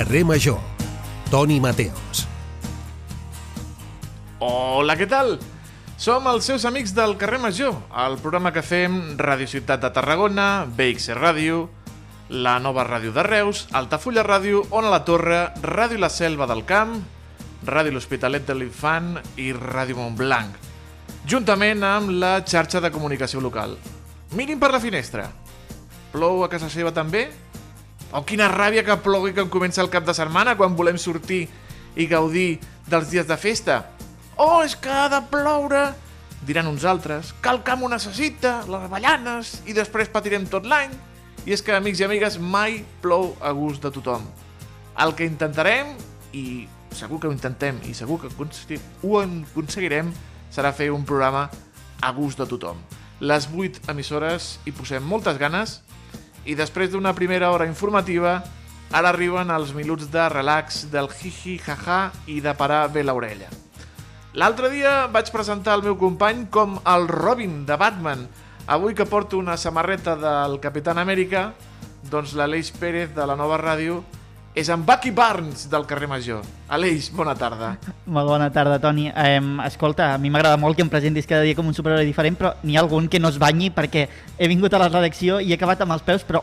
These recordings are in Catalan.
Carrer Major. Toni Mateos. Hola, què tal? Som els seus amics del carrer Major, el programa que fem Ràdio Ciutat de Tarragona, BXC Ràdio, la nova ràdio de Reus, Altafulla Ràdio, Ona la Torre, Ràdio La Selva del Camp, Ràdio L'Hospitalet de l'Infant i Ràdio Montblanc, juntament amb la xarxa de comunicació local. Mirin per la finestra. Plou a casa seva també? O quina ràbia que plogui que comença el cap de setmana quan volem sortir i gaudir dels dies de festa? Oh, és que ha de ploure! Diran uns altres, que el camp ho necessita, les avellanes, i després patirem tot l'any. I és que, amics i amigues, mai plou a gust de tothom. El que intentarem, i segur que ho intentem, i segur que ho aconseguirem, serà fer un programa a gust de tothom. Les 8 emissores hi posem moltes ganes, i després d'una primera hora informativa, ara arriben els minuts de relax, del jiji, jaja i de parar bé l'orella. L'altre dia vaig presentar el meu company com el Robin de Batman. Avui que porto una samarreta del Capitán Amèrica, doncs l'Aleix Pérez de la nova ràdio és en Bucky Barnes del carrer Major. Aleix, bona tarda. Molt bona tarda, Toni. Eh, escolta, a mi m'agrada molt que em presentis cada dia com un superheroi diferent, però n'hi ha algun que no es banyi perquè he vingut a la redacció i he acabat amb els peus, però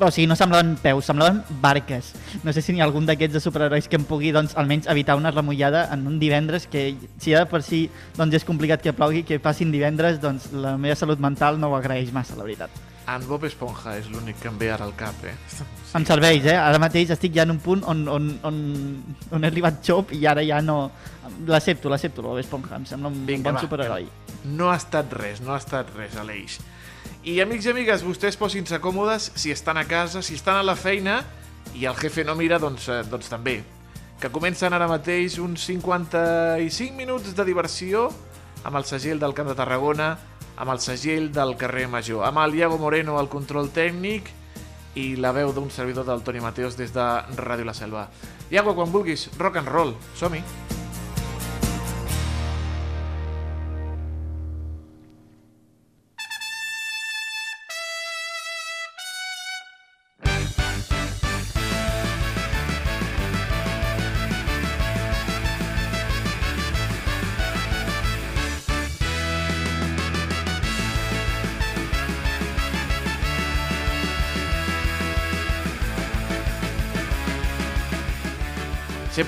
o sigui, no semblaven peus, semblaven barques. No sé si n'hi ha algun d'aquests de superherois que em pugui, doncs, almenys evitar una remullada en un divendres, que si ja per si doncs, és complicat que plogui, que passin divendres, doncs la meva salut mental no ho agraeix massa, la veritat. En Bob Esponja és l'únic que em ve ara al cap, eh? Sí. Em serveix, eh? Ara mateix estic ja en un punt on, on, on, on he arribat xop i ara ja no... L'accepto, l'accepto, Bob Esponja. Em sembla un Vinga, bon va, superheroi. No ha estat res, no ha estat res, Aleix. I amics i amigues, vostès posin-se còmodes si estan a casa, si estan a la feina i el jefe no mira, doncs, eh, doncs també. Que comencen ara mateix uns 55 minuts de diversió amb el segell del Camp de Tarragona, amb el segell del carrer Major, amb el Iago Moreno al control tècnic i la veu d'un servidor del Toni Mateos des de Ràdio La Selva. Iago, quan vulguis, rock and roll, som-hi!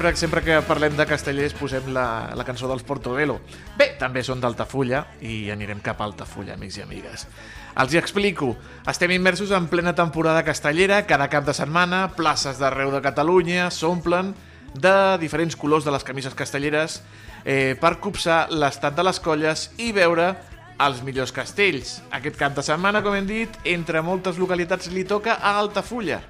Sempre, sempre que parlem de castellers posem la, la cançó dels Portobello. Bé, també són d'Altafulla i anirem cap a Altafulla, amics i amigues. Els hi explico. Estem immersos en plena temporada castellera, cada cap de setmana, places d'arreu de Catalunya s'omplen de diferents colors de les camises castelleres eh, per copsar l'estat de les colles i veure els millors castells. Aquest cap de setmana, com hem dit, entre moltes localitats li toca a Altafulla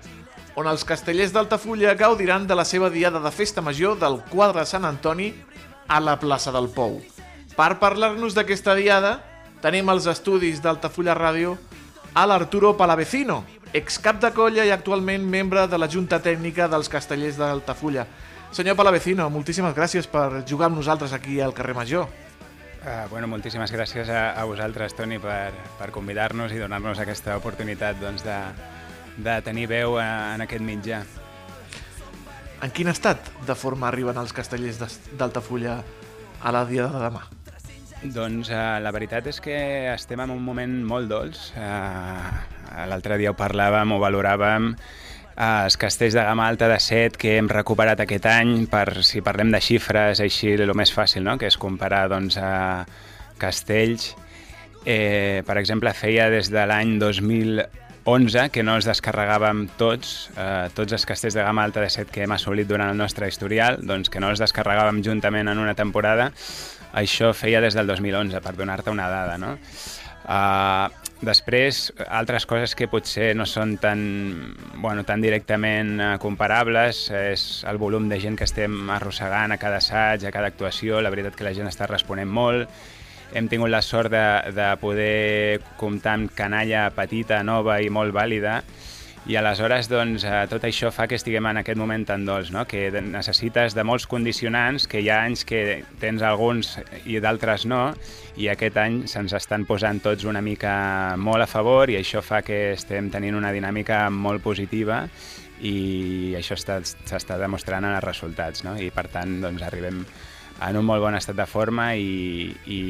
on els castellers d'Altafulla gaudiran de la seva diada de festa major del quadre Sant Antoni a la plaça del Pou. Per parlar-nos d'aquesta diada, tenim els estudis d'Altafulla Ràdio a l'Arturo Palavecino, excap de colla i actualment membre de la Junta Tècnica dels Castellers d'Altafulla. Senyor Palavecino, moltíssimes gràcies per jugar amb nosaltres aquí al carrer Major. Uh, bueno, moltíssimes gràcies a, a vosaltres, Toni, per, per convidar-nos i donar-nos aquesta oportunitat doncs, de, de tenir veu en aquest mitjà. En quin estat de forma arriben els castellers d'Altafulla a la dia de demà? Doncs eh, la veritat és que estem en un moment molt dolç. Eh, L'altre dia ho parlàvem, ho valoràvem, eh, els castells de gamma alta de set que hem recuperat aquest any, per si parlem de xifres així, el més fàcil, no? que és comparar doncs, a castells. Eh, per exemple, feia des de l'any 2000 11 que no els descarregàvem tots, eh, tots els castells de gamma alta de 7 que hem assolit durant el nostre historial, doncs que no els descarregàvem juntament en una temporada, això feia des del 2011, per donar-te una dada, no? Uh, després, altres coses que potser no són tan, bueno, tan directament uh, comparables és el volum de gent que estem arrossegant a cada assaig, a cada actuació, la veritat que la gent està responent molt, hem tingut la sort de, de poder comptar amb canalla petita, nova i molt vàlida i aleshores doncs, eh, tot això fa que estiguem en aquest moment tan dolç, no? que necessites de molts condicionants, que hi ha anys que tens alguns i d'altres no, i aquest any se'ns estan posant tots una mica molt a favor i això fa que estem tenint una dinàmica molt positiva i això s'està demostrant en els resultats no? i per tant doncs, arribem en un molt bon estat de forma i, i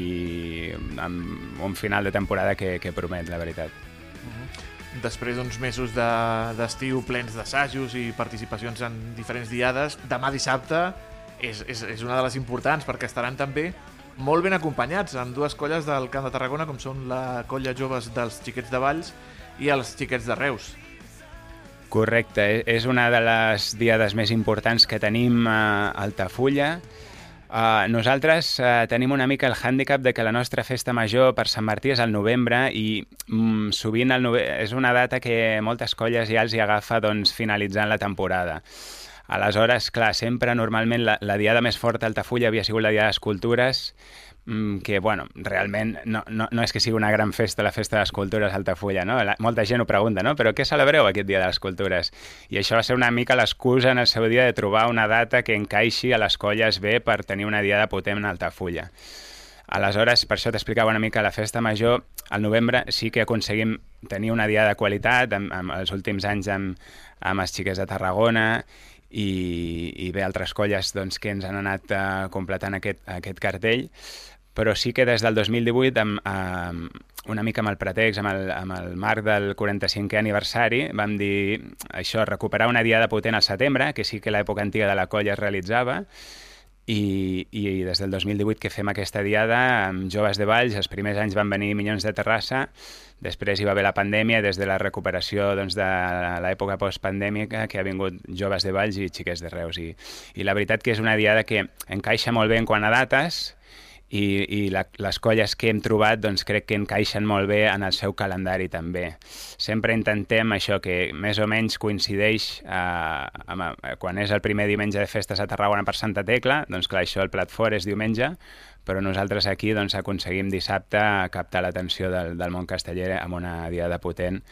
amb un final de temporada que, que promet, la veritat. Després d'uns mesos d'estiu de, plens d'assajos i participacions en diferents diades, demà dissabte és, és, és una de les importants perquè estaran també molt ben acompanyats amb dues colles del Camp de Tarragona com són la colla joves dels xiquets de Valls i els xiquets de Reus. Correcte, e, és una de les diades més importants que tenim a Altafulla. Uh, nosaltres uh, tenim una mica el hàndicap de que la nostra festa major per Sant Martí és al novembre i mm, sovint el nove... és una data que moltes colles ja els hi agafa doncs, finalitzant la temporada. Aleshores, clar, sempre normalment la, la diada més forta a Altafulla havia sigut la Diada Mm, que, bueno, realment no, no, no és que sigui una gran festa la festa de les Altafulla, no? La, molta gent ho pregunta, no? Però què celebreu aquest dia de les cultures? I això va ser una mica l'excusa en el seu dia de trobar una data que encaixi a les colles bé per tenir una diada potent a Altafulla. Aleshores, per això t'explicava una mica la festa major, al novembre sí que aconseguim tenir una diada de qualitat, amb, amb els últims anys amb, amb els xiques de Tarragona i, i bé, altres colles doncs, que ens han anat uh, completant aquest, aquest cartell, però sí que des del 2018, amb, amb, una mica amb el pretext, amb el, amb el marc del 45è aniversari, vam dir això, recuperar una diada potent al setembre, que sí que l'època antiga de la colla es realitzava, i, i des del 2018 que fem aquesta diada amb joves de Valls, els primers anys van venir Minyons de Terrassa, després hi va haver la pandèmia, des de la recuperació doncs, de l'època postpandèmica que ha vingut joves de Valls i xiques de Reus. I, I la veritat que és una diada que encaixa molt bé en quant a dates, i, i la, les colles que hem trobat doncs, crec que encaixen molt bé en el seu calendari també. Sempre intentem això que més o menys coincideix eh, amb, eh, quan és el primer diumenge de festes a Tarragona per Santa Tecla, doncs clar, això el plat fort és diumenge, però nosaltres aquí doncs, aconseguim dissabte captar l'atenció del, del món casteller amb una diada potent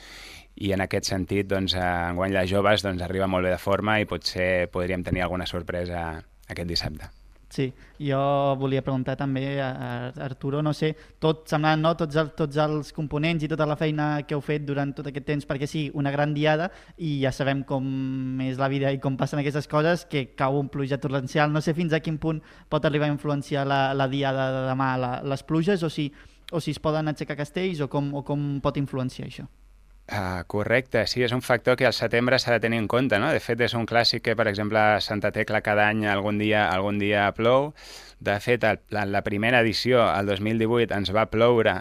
i en aquest sentit, doncs, enguany les joves doncs, arriba molt bé de forma i potser podríem tenir alguna sorpresa aquest dissabte. Sí, jo volia preguntar també a, Arturo, no sé, tot semblant, no? Tots, el, tots els components i tota la feina que heu fet durant tot aquest temps, perquè sí, una gran diada i ja sabem com és la vida i com passen aquestes coses, que cau un pluja torrencial. No sé fins a quin punt pot arribar a influenciar la, la diada de demà, la, les pluges, o si, o si es poden aixecar castells, o com, o com pot influenciar això. Uh, correcte, sí, és un factor que al setembre s'ha de tenir en compte, no? De fet, és un clàssic que, per exemple, a Santa Tecla cada any algun dia algun dia plou. De fet, el, la, la primera edició, el 2018, ens va ploure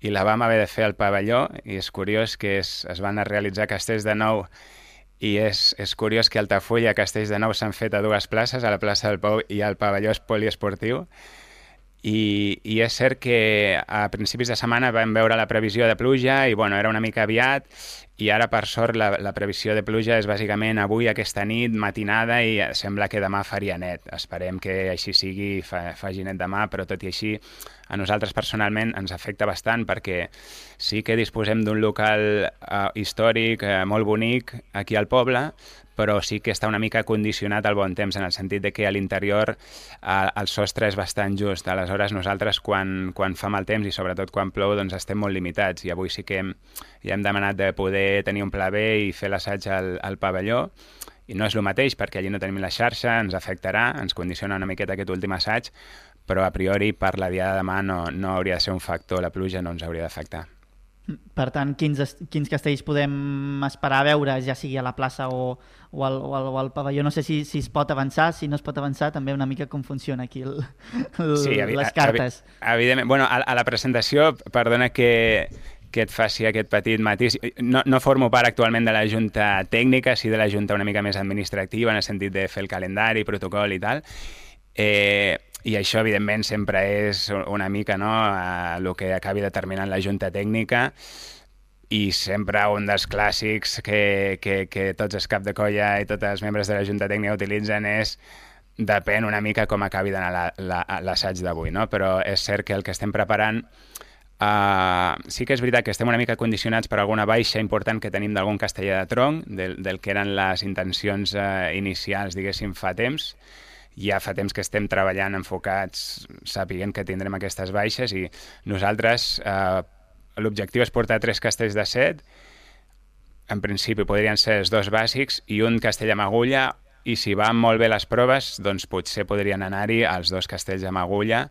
i la vam haver de fer al pavelló, i és curiós que es, es van a realitzar castells de nou i és, és curiós que Altafulla Castells de Nou s'han fet a dues places, a la plaça del Pou i al pavelló poliesportiu, i, i és cert que a principis de setmana vam veure la previsió de pluja i bueno, era una mica aviat i ara per sort la, la previsió de pluja és bàsicament avui, aquesta nit, matinada i sembla que demà faria net. Esperem que així sigui, fa, faci net demà, però tot i així a nosaltres personalment ens afecta bastant perquè sí que disposem d'un local uh, històric uh, molt bonic aquí al poble, però sí que està una mica condicionat al bon temps, en el sentit de que a l'interior el sostre és bastant just. Aleshores, nosaltres, quan, quan fa mal temps i sobretot quan plou, doncs estem molt limitats. I avui sí que hem, ja hem demanat de poder tenir un pla B i fer l'assaig al, al pavelló, i no és el mateix perquè allí no tenim la xarxa, ens afectarà, ens condiciona una miqueta aquest últim assaig, però a priori per la diada de demà no, no hauria de ser un factor, la pluja no ens hauria d'afectar. Per tant, quins, quins castells podem esperar a veure, ja sigui a la plaça o, o, al, o, al, o al pavelló? No sé si, si es pot avançar, si no es pot avançar, també una mica com funciona aquí el, el, sí, les cartes. Evidentment, bueno, a, a la presentació, perdona que, que et faci aquest petit matís. No, no formo part actualment de la Junta Tècnica, sí de la Junta una mica més administrativa, en el sentit de fer el calendari, protocol i tal. Eh, i això, evidentment, sempre és una mica no, el que acabi determinant la Junta Tècnica i sempre un dels clàssics que, que, que tots els cap de colla i tots els membres de la Junta Tècnica utilitzen és depèn una mica com acabi d'anar l'assaig d'avui, no? però és cert que el que estem preparant Uh, sí que és veritat que estem una mica condicionats per alguna baixa important que tenim d'algun castellà de tronc, del, del que eren les intencions uh, inicials, diguéssim, fa temps. Ja fa temps que estem treballant enfocats, sapiguent que tindrem aquestes baixes i nosaltres uh, l'objectiu és portar tres castells de set, en principi podrien ser els dos bàsics i un castell amb agulla i si van molt bé les proves, doncs potser podrien anar-hi els dos castells amb agulla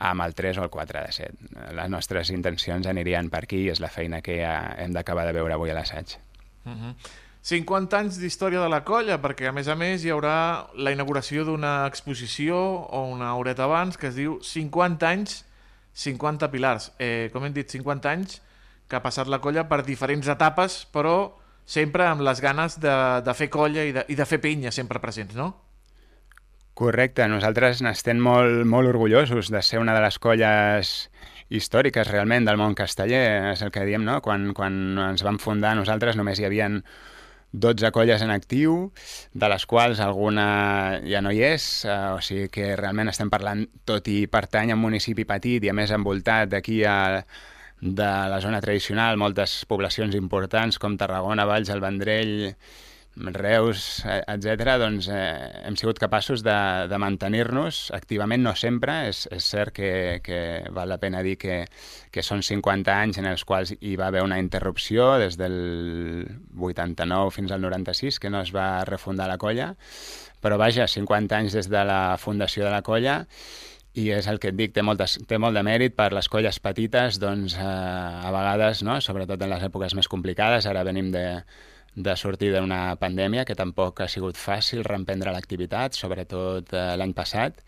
amb el 3 o el 4 de 7. Les nostres intencions anirien per aquí i és la feina que ja hem d'acabar de veure avui a l'assaig. Uh -huh. 50 anys d'història de la colla, perquè a més a més hi haurà la inauguració d'una exposició o una horeta abans que es diu 50 anys, 50 pilars. Eh, com hem dit, 50 anys que ha passat la colla per diferents etapes, però sempre amb les ganes de, de fer colla i de, i de fer penya sempre presents, no? Correcte, nosaltres n'estem molt, molt orgullosos de ser una de les colles històriques realment del món casteller, és el que diem, no? Quan, quan ens vam fundar nosaltres només hi havien 12 colles en actiu, de les quals alguna ja no hi és, eh, o sigui que realment estem parlant, tot i pertany a un municipi petit i a més envoltat d'aquí a de la zona tradicional, moltes poblacions importants com Tarragona, Valls, el Vendrell, Reus, etc., doncs eh, hem sigut capaços de, de mantenir-nos activament, no sempre, és, és cert que, que val la pena dir que, que són 50 anys en els quals hi va haver una interrupció des del 89 fins al 96, que no es va refundar la colla, però vaja, 50 anys des de la fundació de la colla i és el que et dic, té, moltes, té molt de mèrit per les colles petites, doncs eh, a vegades, no? sobretot en les èpoques més complicades, ara venim de, de sortir d'una pandèmia que tampoc ha sigut fàcil reemprendre l'activitat, sobretot eh, l'any passat,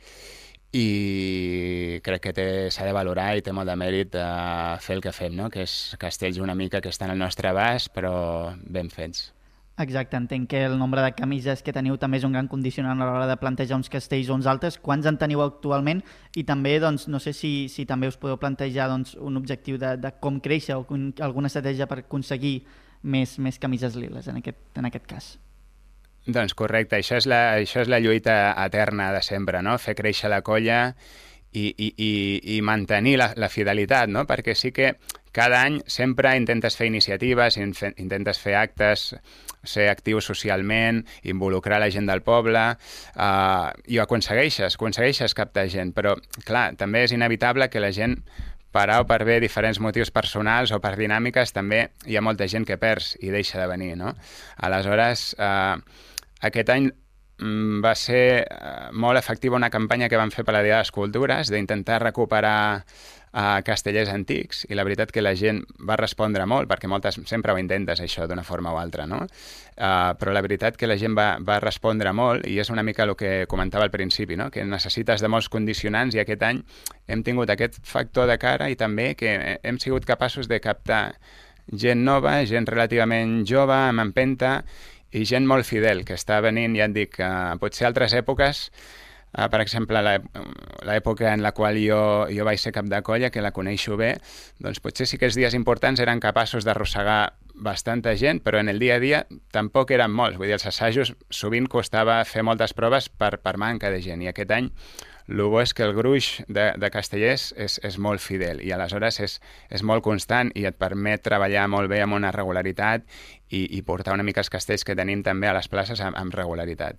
i crec que s'ha de valorar i té molt de mèrit eh, fer el que fem, no? que és castells una mica que estan al nostre abast, però ben fets. Exacte, entenc que el nombre de camises que teniu també és un gran condicionant a l'hora de plantejar uns castells o uns altres. Quants en teniu actualment? I també, doncs, no sé si, si també us podeu plantejar doncs, un objectiu de, de com créixer o un, alguna estratègia per aconseguir més, més camises liles en aquest, en aquest cas. Doncs correcte, això és, la, això és la lluita eterna de sempre, no? fer créixer la colla i, i, i, i mantenir la, la fidelitat, no? perquè sí que cada any sempre intentes fer iniciatives, intentes fer actes, ser actiu socialment, involucrar la gent del poble, eh, i ho aconsegueixes, aconsegueixes captar gent, però clar, també és inevitable que la gent per A o per B diferents motius personals o per dinàmiques, també hi ha molta gent que perds i deixa de venir, no? Aleshores, eh, aquest any mm, va ser eh, molt efectiva una campanya que vam fer per la Dia de les Cultures d'intentar recuperar a castellers antics i la veritat que la gent va respondre molt perquè moltes sempre ho intentes això d'una forma o altra no? Uh, però la veritat que la gent va, va respondre molt i és una mica el que comentava al principi no? que necessites de molts condicionants i aquest any hem tingut aquest factor de cara i també que hem sigut capaços de captar gent nova, gent relativament jove, amb empenta i gent molt fidel, que està venint, ja et dic, uh, potser altres èpoques Uh, per exemple, l'època en la qual jo, jo vaig ser cap de colla, que la coneixo bé, doncs potser sí que els dies importants eren capaços d'arrossegar bastanta gent, però en el dia a dia tampoc eren molts. Vull dir, els assajos sovint costava fer moltes proves per, per manca de gent, i aquest any el bo és que el gruix de, de castellers és, és molt fidel i aleshores és, és molt constant i et permet treballar molt bé amb una regularitat i, i portar una mica els castells que tenim també a les places amb, amb regularitat.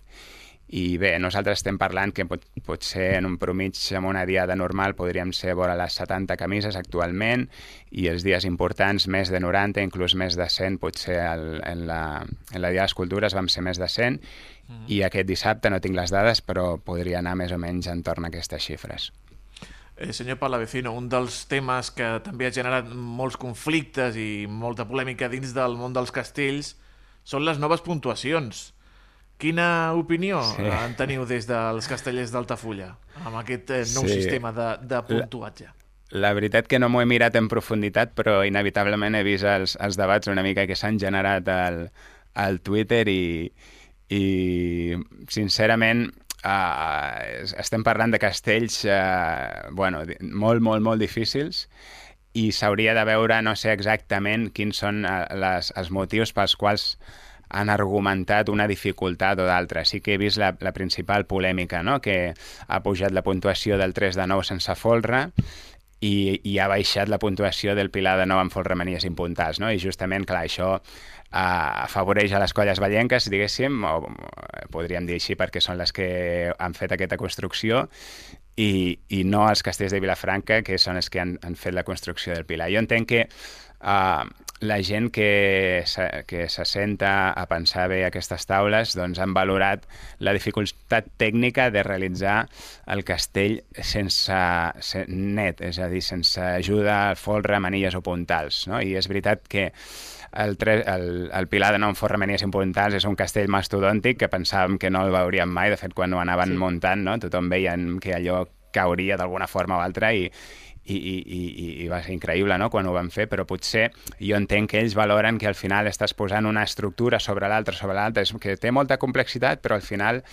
I bé, nosaltres estem parlant que pot, potser en un promig amb una diada normal podríem ser vora les 70 camises actualment i els dies importants més de 90, inclús més de 100, potser el, en, la, en la Dia de les Cultures vam ser més de 100 mm. i aquest dissabte no tinc les dades però podria anar més o menys entorn a aquestes xifres. Eh, senyor Palavecino, un dels temes que també ha generat molts conflictes i molta polèmica dins del món dels castells són les noves puntuacions. Quina opinió sí. en teniu des dels castellers d'Altafulla amb aquest eh, nou sí. sistema de, de puntuatge? La, la veritat que no m'ho he mirat en profunditat, però inevitablement he vist els, els debats una mica que s'han generat al, al Twitter i, i sincerament uh, estem parlant de castells uh, bueno, molt, molt, molt difícils i s'hauria de veure, no sé exactament quins són uh, les, els motius pels quals han argumentat una dificultat o d'altra. Sí que he vist la, la principal polèmica, no? que ha pujat la puntuació del 3 de 9 sense folre, i, i ha baixat la puntuació del Pilar de Nou amb Folramanies impuntals, no? I justament, clar, això eh, afavoreix a les colles ballenques, diguéssim, o podríem dir així perquè són les que han fet aquesta construcció, i, i no als castells de Vilafranca, que són els que han, han fet la construcció del Pilar. Jo entenc que uh, la gent que, que se senta a pensar bé aquestes taules doncs han valorat la dificultat tècnica de realitzar el castell sense, net, és a dir, sense ajuda, folre, manilles o puntals. No? I és veritat que el, tre, el, el Pilar de Nou Forra Manies i Puntals és un castell mastodòntic que pensàvem que no el veuríem mai, de fet quan ho anaven sí. muntant no? tothom veia que allò cauria d'alguna forma o altra i, i, i, i, i va ser increïble no? quan ho van fer, però potser jo entenc que ells valoren que al final estàs posant una estructura sobre l'altra, sobre l'altra, que té molta complexitat, però al final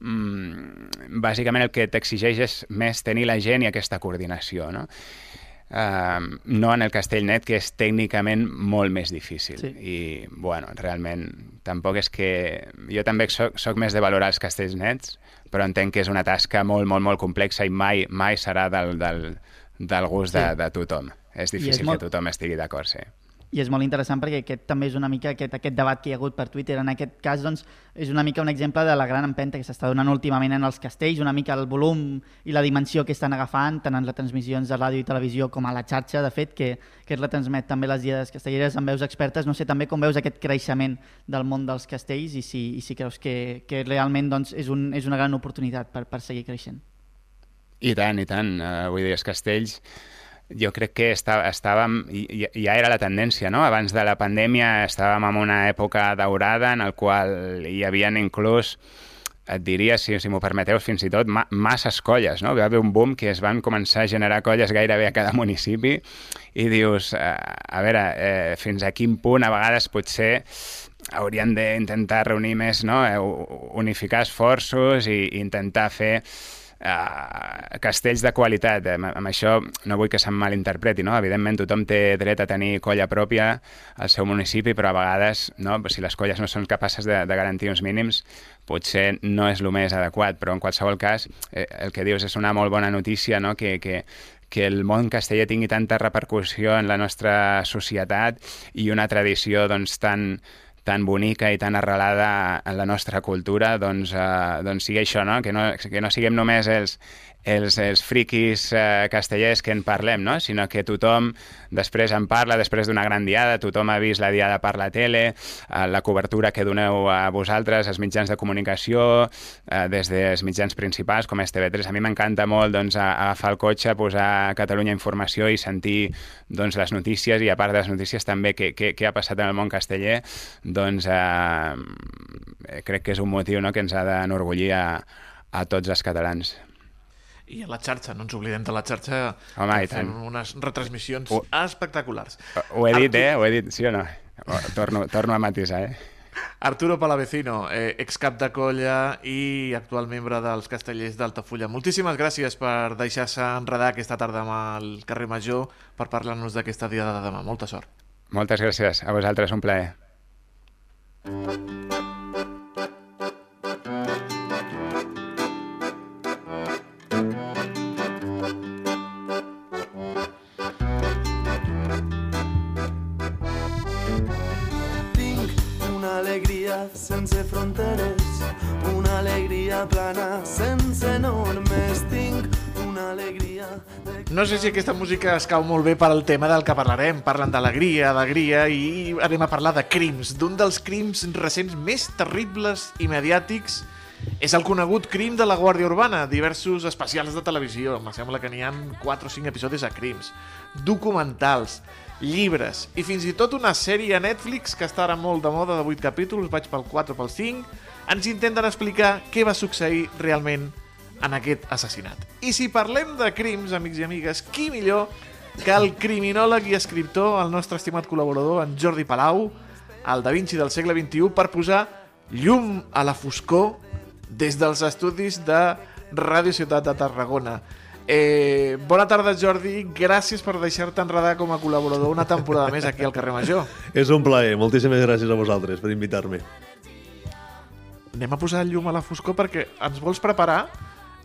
mmm, bàsicament el que t'exigeix és més tenir la gent i aquesta coordinació, no? Uh, no en el Castellnet, que és tècnicament molt més difícil. Sí. I, bueno, realment, tampoc és que... Jo també soc, soc més de valorar els castells nets, però entenc que és una tasca molt, molt, molt complexa i mai, mai serà del, del, del gust sí. de, de tothom. És difícil és molt... que tothom estigui d'acord, sí. I és molt interessant perquè aquest també és una mica aquest, aquest debat que hi ha hagut per Twitter. En aquest cas, doncs, és una mica un exemple de la gran empenta que s'està donant últimament en els castells, una mica el volum i la dimensió que estan agafant, tant en les transmissions de ràdio i televisió com a la xarxa, de fet, que, que es retransmet també les diades castelleres amb veus expertes. No sé també com veus aquest creixement del món dels castells i si, i si creus que, que realment doncs, és, un, és una gran oportunitat per, per seguir creixent. I tant, i tant. Uh, vull dir, els castells jo crec que està, estàvem, ja era la tendència, no? Abans de la pandèmia estàvem en una època daurada en el qual hi havien inclús et diria, si, si m'ho permeteu, fins i tot ma masses colles, no? Va haver un boom que es van començar a generar colles gairebé a cada municipi i dius, eh, a veure, eh, fins a quin punt a vegades potser haurien d'intentar reunir més, no? Eh, unificar esforços i, i intentar fer uh, castells de qualitat. Amb, amb això no vull que se'm malinterpreti, no? Evidentment tothom té dret a tenir colla pròpia al seu municipi, però a vegades, no? si les colles no són capaces de, de garantir uns mínims, potser no és el més adequat, però en qualsevol cas eh, el que dius és una molt bona notícia, no? que, que, que el món castellà tingui tanta repercussió en la nostra societat i una tradició doncs, tan, tan bonica i tan arrelada en la nostra cultura, doncs, eh, doncs sigui això, no? Que, no, que no siguem només els, els, els friquis eh, castellers que en parlem, no? sinó que tothom després en parla, després d'una gran diada, tothom ha vist la diada per la tele, eh, la cobertura que doneu a vosaltres, als mitjans de comunicació, eh, des dels mitjans principals com és TV3. A mi m'encanta molt doncs, agafar el cotxe, posar Catalunya Informació i sentir doncs, les notícies i a part de les notícies també què, què, què ha passat en el món casteller, doncs eh, crec que és un motiu no, que ens ha d'enorgullir a, a tots els catalans i a la xarxa, no ens oblidem de la xarxa Home, que fem unes retransmissions ho, espectaculars. Ho he dit, Artur... eh? Ho he dit, sí o no? Torno, torno a matisar, eh? Arturo Palavecino, eh, excap de colla i actual membre dels castellers d'Altafulla. Moltíssimes gràcies per deixar-se enredar aquesta tarda amb el carrer Major per parlar-nos d'aquesta dia de demà. Molta sort. Moltes gràcies. A vosaltres, un plaer. sense fronteres, una alegria plana sense normes, tinc una alegria... No sé si aquesta música es cau molt bé per al tema del que parlarem. Parlen d'alegria, d'alegria i anem a parlar de crims, d'un dels crims recents més terribles i mediàtics és el conegut crim de la Guàrdia Urbana, diversos especials de televisió, em sembla que n'hi ha 4 o 5 episodis a crims, documentals, llibres i fins i tot una sèrie a Netflix que està ara molt de moda de 8 capítols, vaig pel 4 o pel 5, ens intenten explicar què va succeir realment en aquest assassinat. I si parlem de crims, amics i amigues, qui millor que el criminòleg i escriptor, el nostre estimat col·laborador, en Jordi Palau, el Da Vinci del segle XXI, per posar llum a la foscor des dels estudis de Ràdio Ciutat de Tarragona. Eh, bona tarda, Jordi. Gràcies per deixar-te enredar com a col·laborador una temporada més aquí al carrer Major. És un plaer. Moltíssimes gràcies a vosaltres per invitar-me. Anem a posar el llum a la foscor perquè ens vols preparar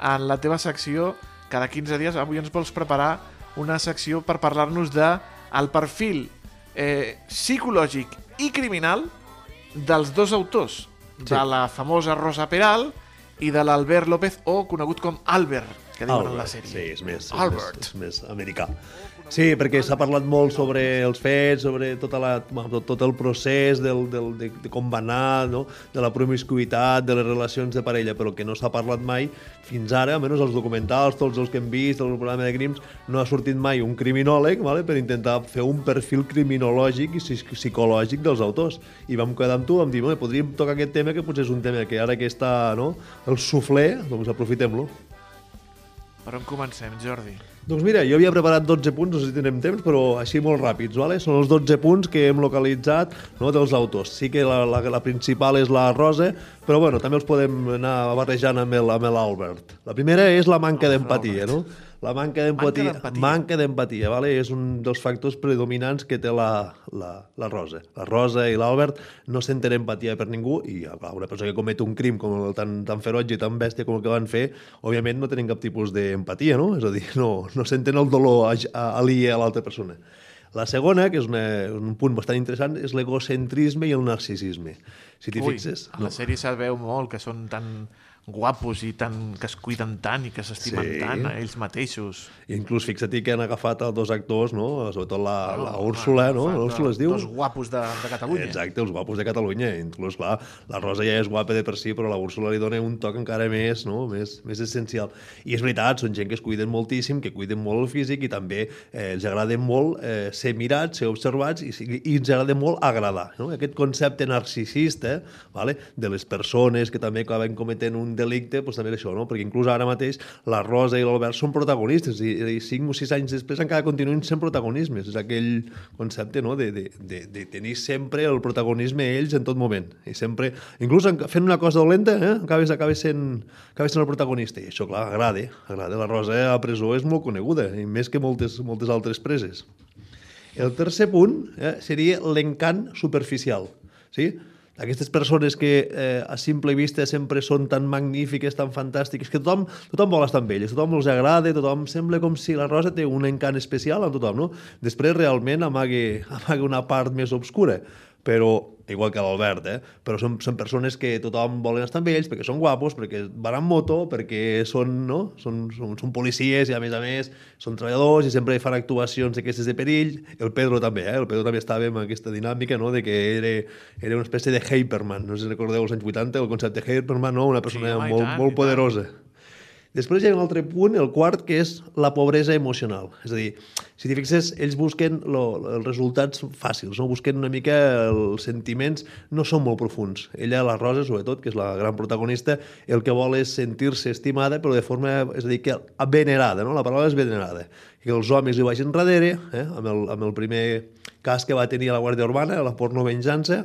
en la teva secció cada 15 dies. Avui ens vols preparar una secció per parlar-nos de el perfil eh, psicològic i criminal dels dos autors, sí. de la famosa Rosa Peral i de l'Albert López, o conegut com Albert, que diuen en la sèrie. Sí, és més, és Albert. més, és més americà. Sí, perquè s'ha parlat molt sobre els fets, sobre tota la, tot, tot el procés del, del, de, de com va anar, no? de la promiscuitat, de les relacions de parella, però que no s'ha parlat mai fins ara, almenys els documentals, tots els que hem vist, el programa de crims, no ha sortit mai un criminòleg vale? per intentar fer un perfil criminològic i psic- psicològic dels autors. I vam quedar amb tu, vam dir, "Bé, podríem tocar aquest tema, que potser és un tema que ara que està no? el suflé, doncs aprofitem-lo. Per on comencem, Jordi? Doncs mira, jo havia preparat 12 punts, no sé si tindrem temps, però així molt ràpids, vale? són els 12 punts que hem localitzat no, dels autors. Sí que la, la, la principal és la Rosa, però bueno, també els podem anar barrejant amb l'Albert. La primera és la manca d'empatia, no? La manca d'empatia, manca d'empatia, vale? és un dels factors predominants que té la, la, la Rosa. La Rosa i l'Albert no senten empatia per ningú i clar, una persona que comet un crim com el tan, tan ferotge i tan bèstia com el que van fer, òbviament no tenen cap tipus d'empatia, no? És a dir, no, no senten el dolor a- a- aliè a l'altra persona. La segona, que és una, un punt bastant interessant, és l'egocentrisme i el narcisisme. Si t'hi fixes... a la sèrie se'l veu molt, que són tan guapos i tan, que es cuiden tant i que s'estimen Sí. tant a ells mateixos. I inclús fixa't que han agafat a dos actors, no? sobretot la, la Ah, Úrsula, no? L'Úrsula es diu? Dos guapos de, de Catalunya. Exacte, els guapos de Catalunya. Inclús, clar, la Rosa ja és guapa de per si, però la Úrsula li dona un toc encara més, no? més, més essencial. I és veritat, són gent que es cuiden moltíssim, que cuiden molt el físic i també eh, els agrada molt eh, ser mirats, ser observats i, i ens agrada molt agradar. No? Aquest concepte narcisista vale? de les persones que també acaben cometent un delicte, doncs també és això, no? perquè inclús ara mateix la Rosa i l'Albert són protagonistes i, i 5 o 6 anys després encara continuen sent protagonismes. És aquell concepte no? de, de, de, de tenir sempre el protagonisme ells en tot moment. I sempre, inclús en- fent una cosa dolenta, eh? acabes, acabes, sent, acabes sent el protagonista. I això, clar, agrada. agrada. La Rosa a presó és molt coneguda, i més que moltes, moltes altres preses. El tercer punt eh, seria l'encant superficial. Sí? Aquestes persones que eh, a simple vista sempre són tan magnífiques, tan fantàstiques, que tothom, tothom vol estar amb elles, tothom els agrada, tothom sembla com si la Rosa té un encant especial amb tothom, no? Després realment amague, amague una part més obscura, però igual que l'Albert, eh? però són, són persones que tothom volen estar amb ells perquè són guapos, perquè van amb moto, perquè són, no? són, són, són policies i a més a més són treballadors i sempre fan actuacions d'aquestes de perill. El Pedro també, eh? el Pedro també estava amb aquesta dinàmica no? de que era, era una espècie de Hyperman, no sé si recordeu els anys 80, el concepte Hyperman, no? una persona home, i molt, tant, molt tant. Després hi ha un altre punt, el quart, que és la pobresa emocional. És a dir, si t'hi fixes, ells busquen lo, els resultats fàcils, no? busquen una mica els sentiments, no són molt profuns. Ella, la Rosa, sobretot, que és la gran protagonista, el que vol és sentir-se estimada, però de forma, és a dir, que venerada, no? la paraula és venerada. Que els homes li vagin darrere, eh? amb, el, amb el primer cas que va tenir a la Guàrdia Urbana, la porno venjança,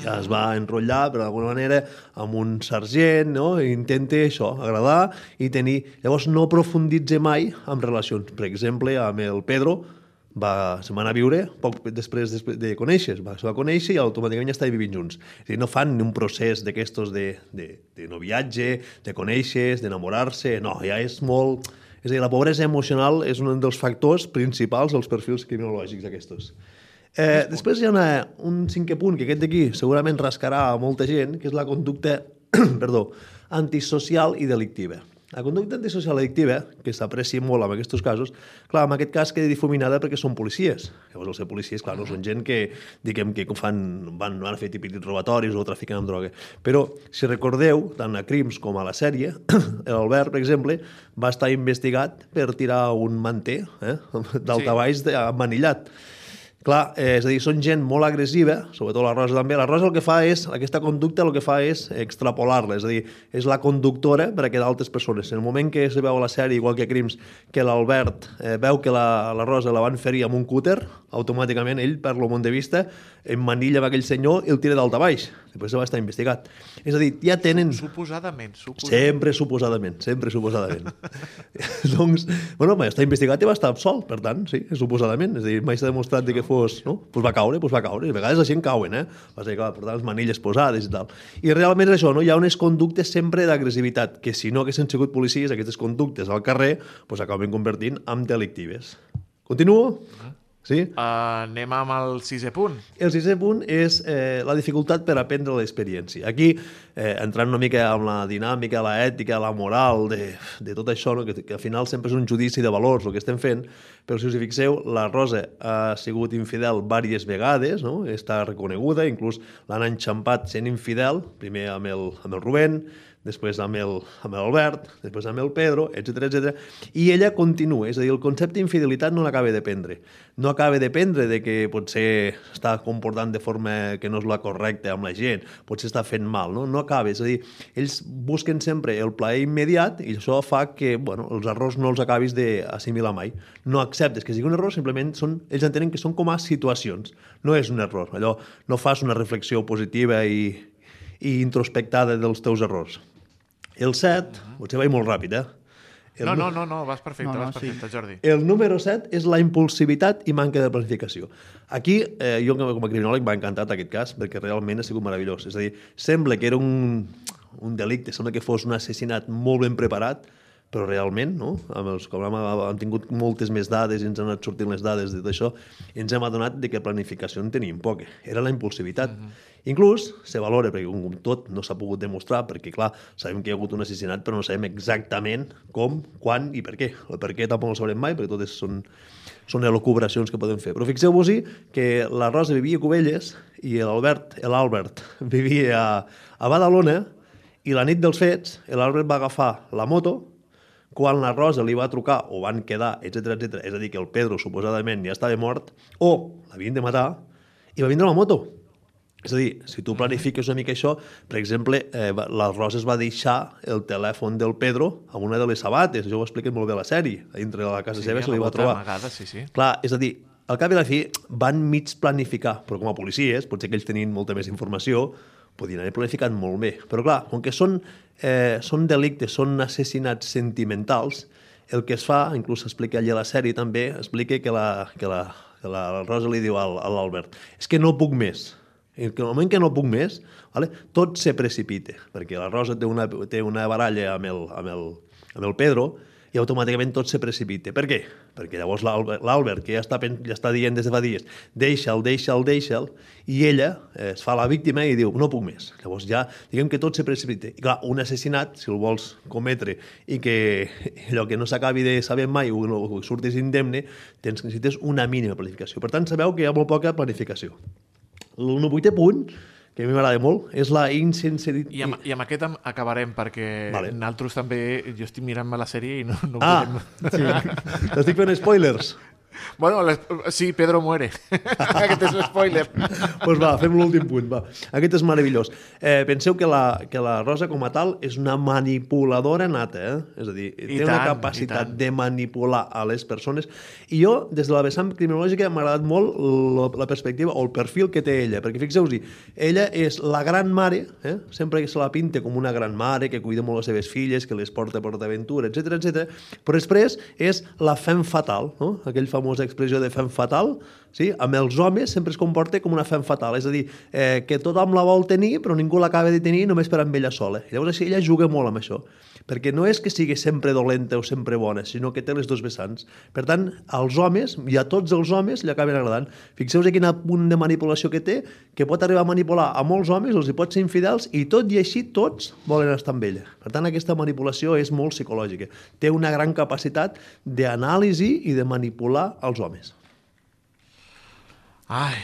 ja es va enrotllar, però d'alguna manera, amb un sergent, no? Intenta això, agradar i tenir... Llavors no profunditza mai en relacions. Per exemple, amb el Pedro, va, se va anar a viure poc després, després de conèixer, va, se va conèixer i automàticament ja estava vivint junts. És dir, no fan un procés d'aquestos de, de, de noviatge, de conèixer, d'enamorar-se, no, ja és molt... És a dir, la pobresa emocional és un dels factors principals dels perfils criminològics aquests. Eh, després hi ha una, un cinquè punt, que aquest d'aquí segurament rascarà a molta gent, que és la conducta perdó, antisocial i delictiva. La conducta antisocial delictiva, que s'aprecia molt en aquests casos, clar, en aquest cas queda difuminada perquè són policies. Llavors, els ser policies, clar, no són gent que, diguem, que fan, van, van a fer típics robatoris o trafiquen amb droga. Però, si recordeu, tant a crims com a la sèrie, l'Albert, per exemple, va estar investigat per tirar un manter eh, d'altabaix sí. manillat. Clar, eh, és a dir, són gent molt agressiva, sobretot la Rosa també. La Rosa el que fa és, aquesta conducta el que fa és extrapolar-la, és a dir, és la conductora per a que d'altres persones. En el moment que se veu a la sèrie, igual que Crims, que l'Albert eh, veu que la, la Rosa la van ferir amb un cúter, automàticament ell perd el món de vista, emmanilla amb aquell senyor i el tira d'alta baix. Després va estar investigat. És a dir, ja tenen... Suposadament, suposadament. Sempre suposadament, sempre suposadament. doncs, bueno, va estar investigat i va estar absolt, per tant, sí, suposadament. És a dir, mai s'ha demostrat de que fos no? Pues va caure, pues va caure. A vegades la gent cauen, eh? Va ser, clar, portar les manilles posades i tal. I realment és això, no? Hi ha unes conductes sempre d'agressivitat, que si no haguessin sigut policies, aquestes conductes al carrer, pues acaben convertint en delictives. Continuo? Sí? Uh, anem amb el sisè punt. El sisè punt és eh, la dificultat per aprendre l'experiència. Aquí, eh, entrant una mica amb la dinàmica, la ètica, la moral, de, de tot això, no? que, que al final sempre és un judici de valors el que estem fent, però si us hi fixeu, la Rosa ha sigut infidel diverses vegades, no? està reconeguda, inclús l'han enxampat sent infidel, primer amb el, amb el Rubén, després amb el, amb l'Albert, després amb el Pedro, etc etc. I ella continua, és a dir, el concepte d'infidelitat no l'acaba de prendre. No acaba de prendre de que potser està comportant de forma que no és la correcta amb la gent, potser està fent mal, no? No acaba, és a dir, ells busquen sempre el plaer immediat i això fa que, bueno, els errors no els acabis d'assimilar mai. No acceptes que sigui un error, simplement són, ells entenen que són com a situacions, no és un error. Allò, no fas una reflexió positiva i, i introspectada dels teus errors. El 7, potser vaig molt ràpid, eh? El No, no, no, no, vas perfecte, No, no, vas sí. perfecte, Jordi. El número 7 és la impulsivitat i manca de planificació. Aquí, eh, jo com a criminòleg m'ha encantat aquest cas perquè realment ha sigut meravellós. És a dir, sembla que era un, un delicte, sembla que fos un assassinat molt ben preparat, però realment, no? amb els, com hem, hem tingut moltes més dades i ens han anat sortint les dades de tot això, ens hem adonat de que planificació en teníem poca. Era la impulsivitat. Mm -hmm. Inclús se valora, perquè com tot no s'ha pogut demostrar, perquè clar, sabem que hi ha hagut un assassinat, però no sabem exactament com, quan i per què. El per què tampoc no ho sabrem mai, perquè totes són, són elocubracions que podem fer. Però fixeu-vos-hi que la Rosa vivia a Cubelles i l'Albert l'Albert vivia a, a Badalona i la nit dels fets l'Albert va agafar la moto quan la Rosa li va trucar o van quedar, etc etc. és a dir, que el Pedro suposadament ja estava mort, o l'havien de matar, i va vindre la moto. És a dir, si tu planifiques una mica això, per exemple, eh, la Rosa es va deixar el telèfon del Pedro a una de les sabates, això ho expliquen molt bé a la sèrie, dintre de la casa sí, seva se li va trobar. amagada, sí, sí. Clar, és a dir, al cap i a la fi van mig planificar, però com a policies, potser que ells tenien molta més informació, podien haver planificat molt bé. Però clar, com que són, eh, són delictes, són assassinats sentimentals, el que es fa, inclús s'explica allà a la sèrie també, explica que la, que la, que la Rosa li diu a l'Albert és que no puc més. En el moment que no puc més, vale, tot se precipita, perquè la Rosa té una, té una baralla amb el, amb el, amb el Pedro i automàticament tot se precipita. Per què? Perquè llavors l'Albert, que ja està, ja està dient des de fa dies, deixa'l, deixa'l, deixa'l, i ella eh, es fa la víctima i diu, no puc més. Llavors ja, diguem que tot se precipita. I clar, un assassinat, si el vols cometre i que allò que no s'acabi de saber mai o, no, surtis indemne, tens, necessites una mínima planificació. Per tant, sabeu que hi ha molt poca planificació. El vuitè punt, que a mi m'agrada molt, és la insinceritat. I amb, I amb aquest acabarem, perquè Vale. vale. nosaltres també, jo estic mirant-me la sèrie i no, no Ah, podem... sí. T'estic fent spoilers. Bueno, les, sí, Pedro muere. aquest és spoiler. pues va, fem l'últim punt, va. Aquest és meravellós. Eh, penseu que la, que la Rosa com a tal és una manipuladora nata, eh? És a dir, I té una tant, i capacitat de manipular a les persones. I jo, des de la vessant criminològica, m'ha agradat molt la, la perspectiva o el perfil que té ella, perquè fixeu-vos-hi, ella és la gran mare, eh? sempre que se la pinta com una gran mare, que cuida molt les seves filles, que les porta a PortAventura, etc etc. però després és la femme fatal, no? aquell famosa expressió de femme fatal, sí? amb els homes sempre es comporta com una femme fatal, és a dir, eh, que tothom la vol tenir però ningú l'acaba de tenir només per amb ella sola. I llavors així ella juga molt amb això, perquè no és que sigui sempre dolenta o sempre bona, sinó que té les dos vessants. Per tant, als homes, i a tots els homes, li acaben agradant. Fixeu-vos quin punt de manipulació que té, que pot arribar a manipular a molts homes, els hi pot ser infidels, i tot i així tots volen estar amb ella. Per tant, aquesta manipulació és molt psicològica. Té una gran capacitat d'anàlisi i de manipular els homes. Ai,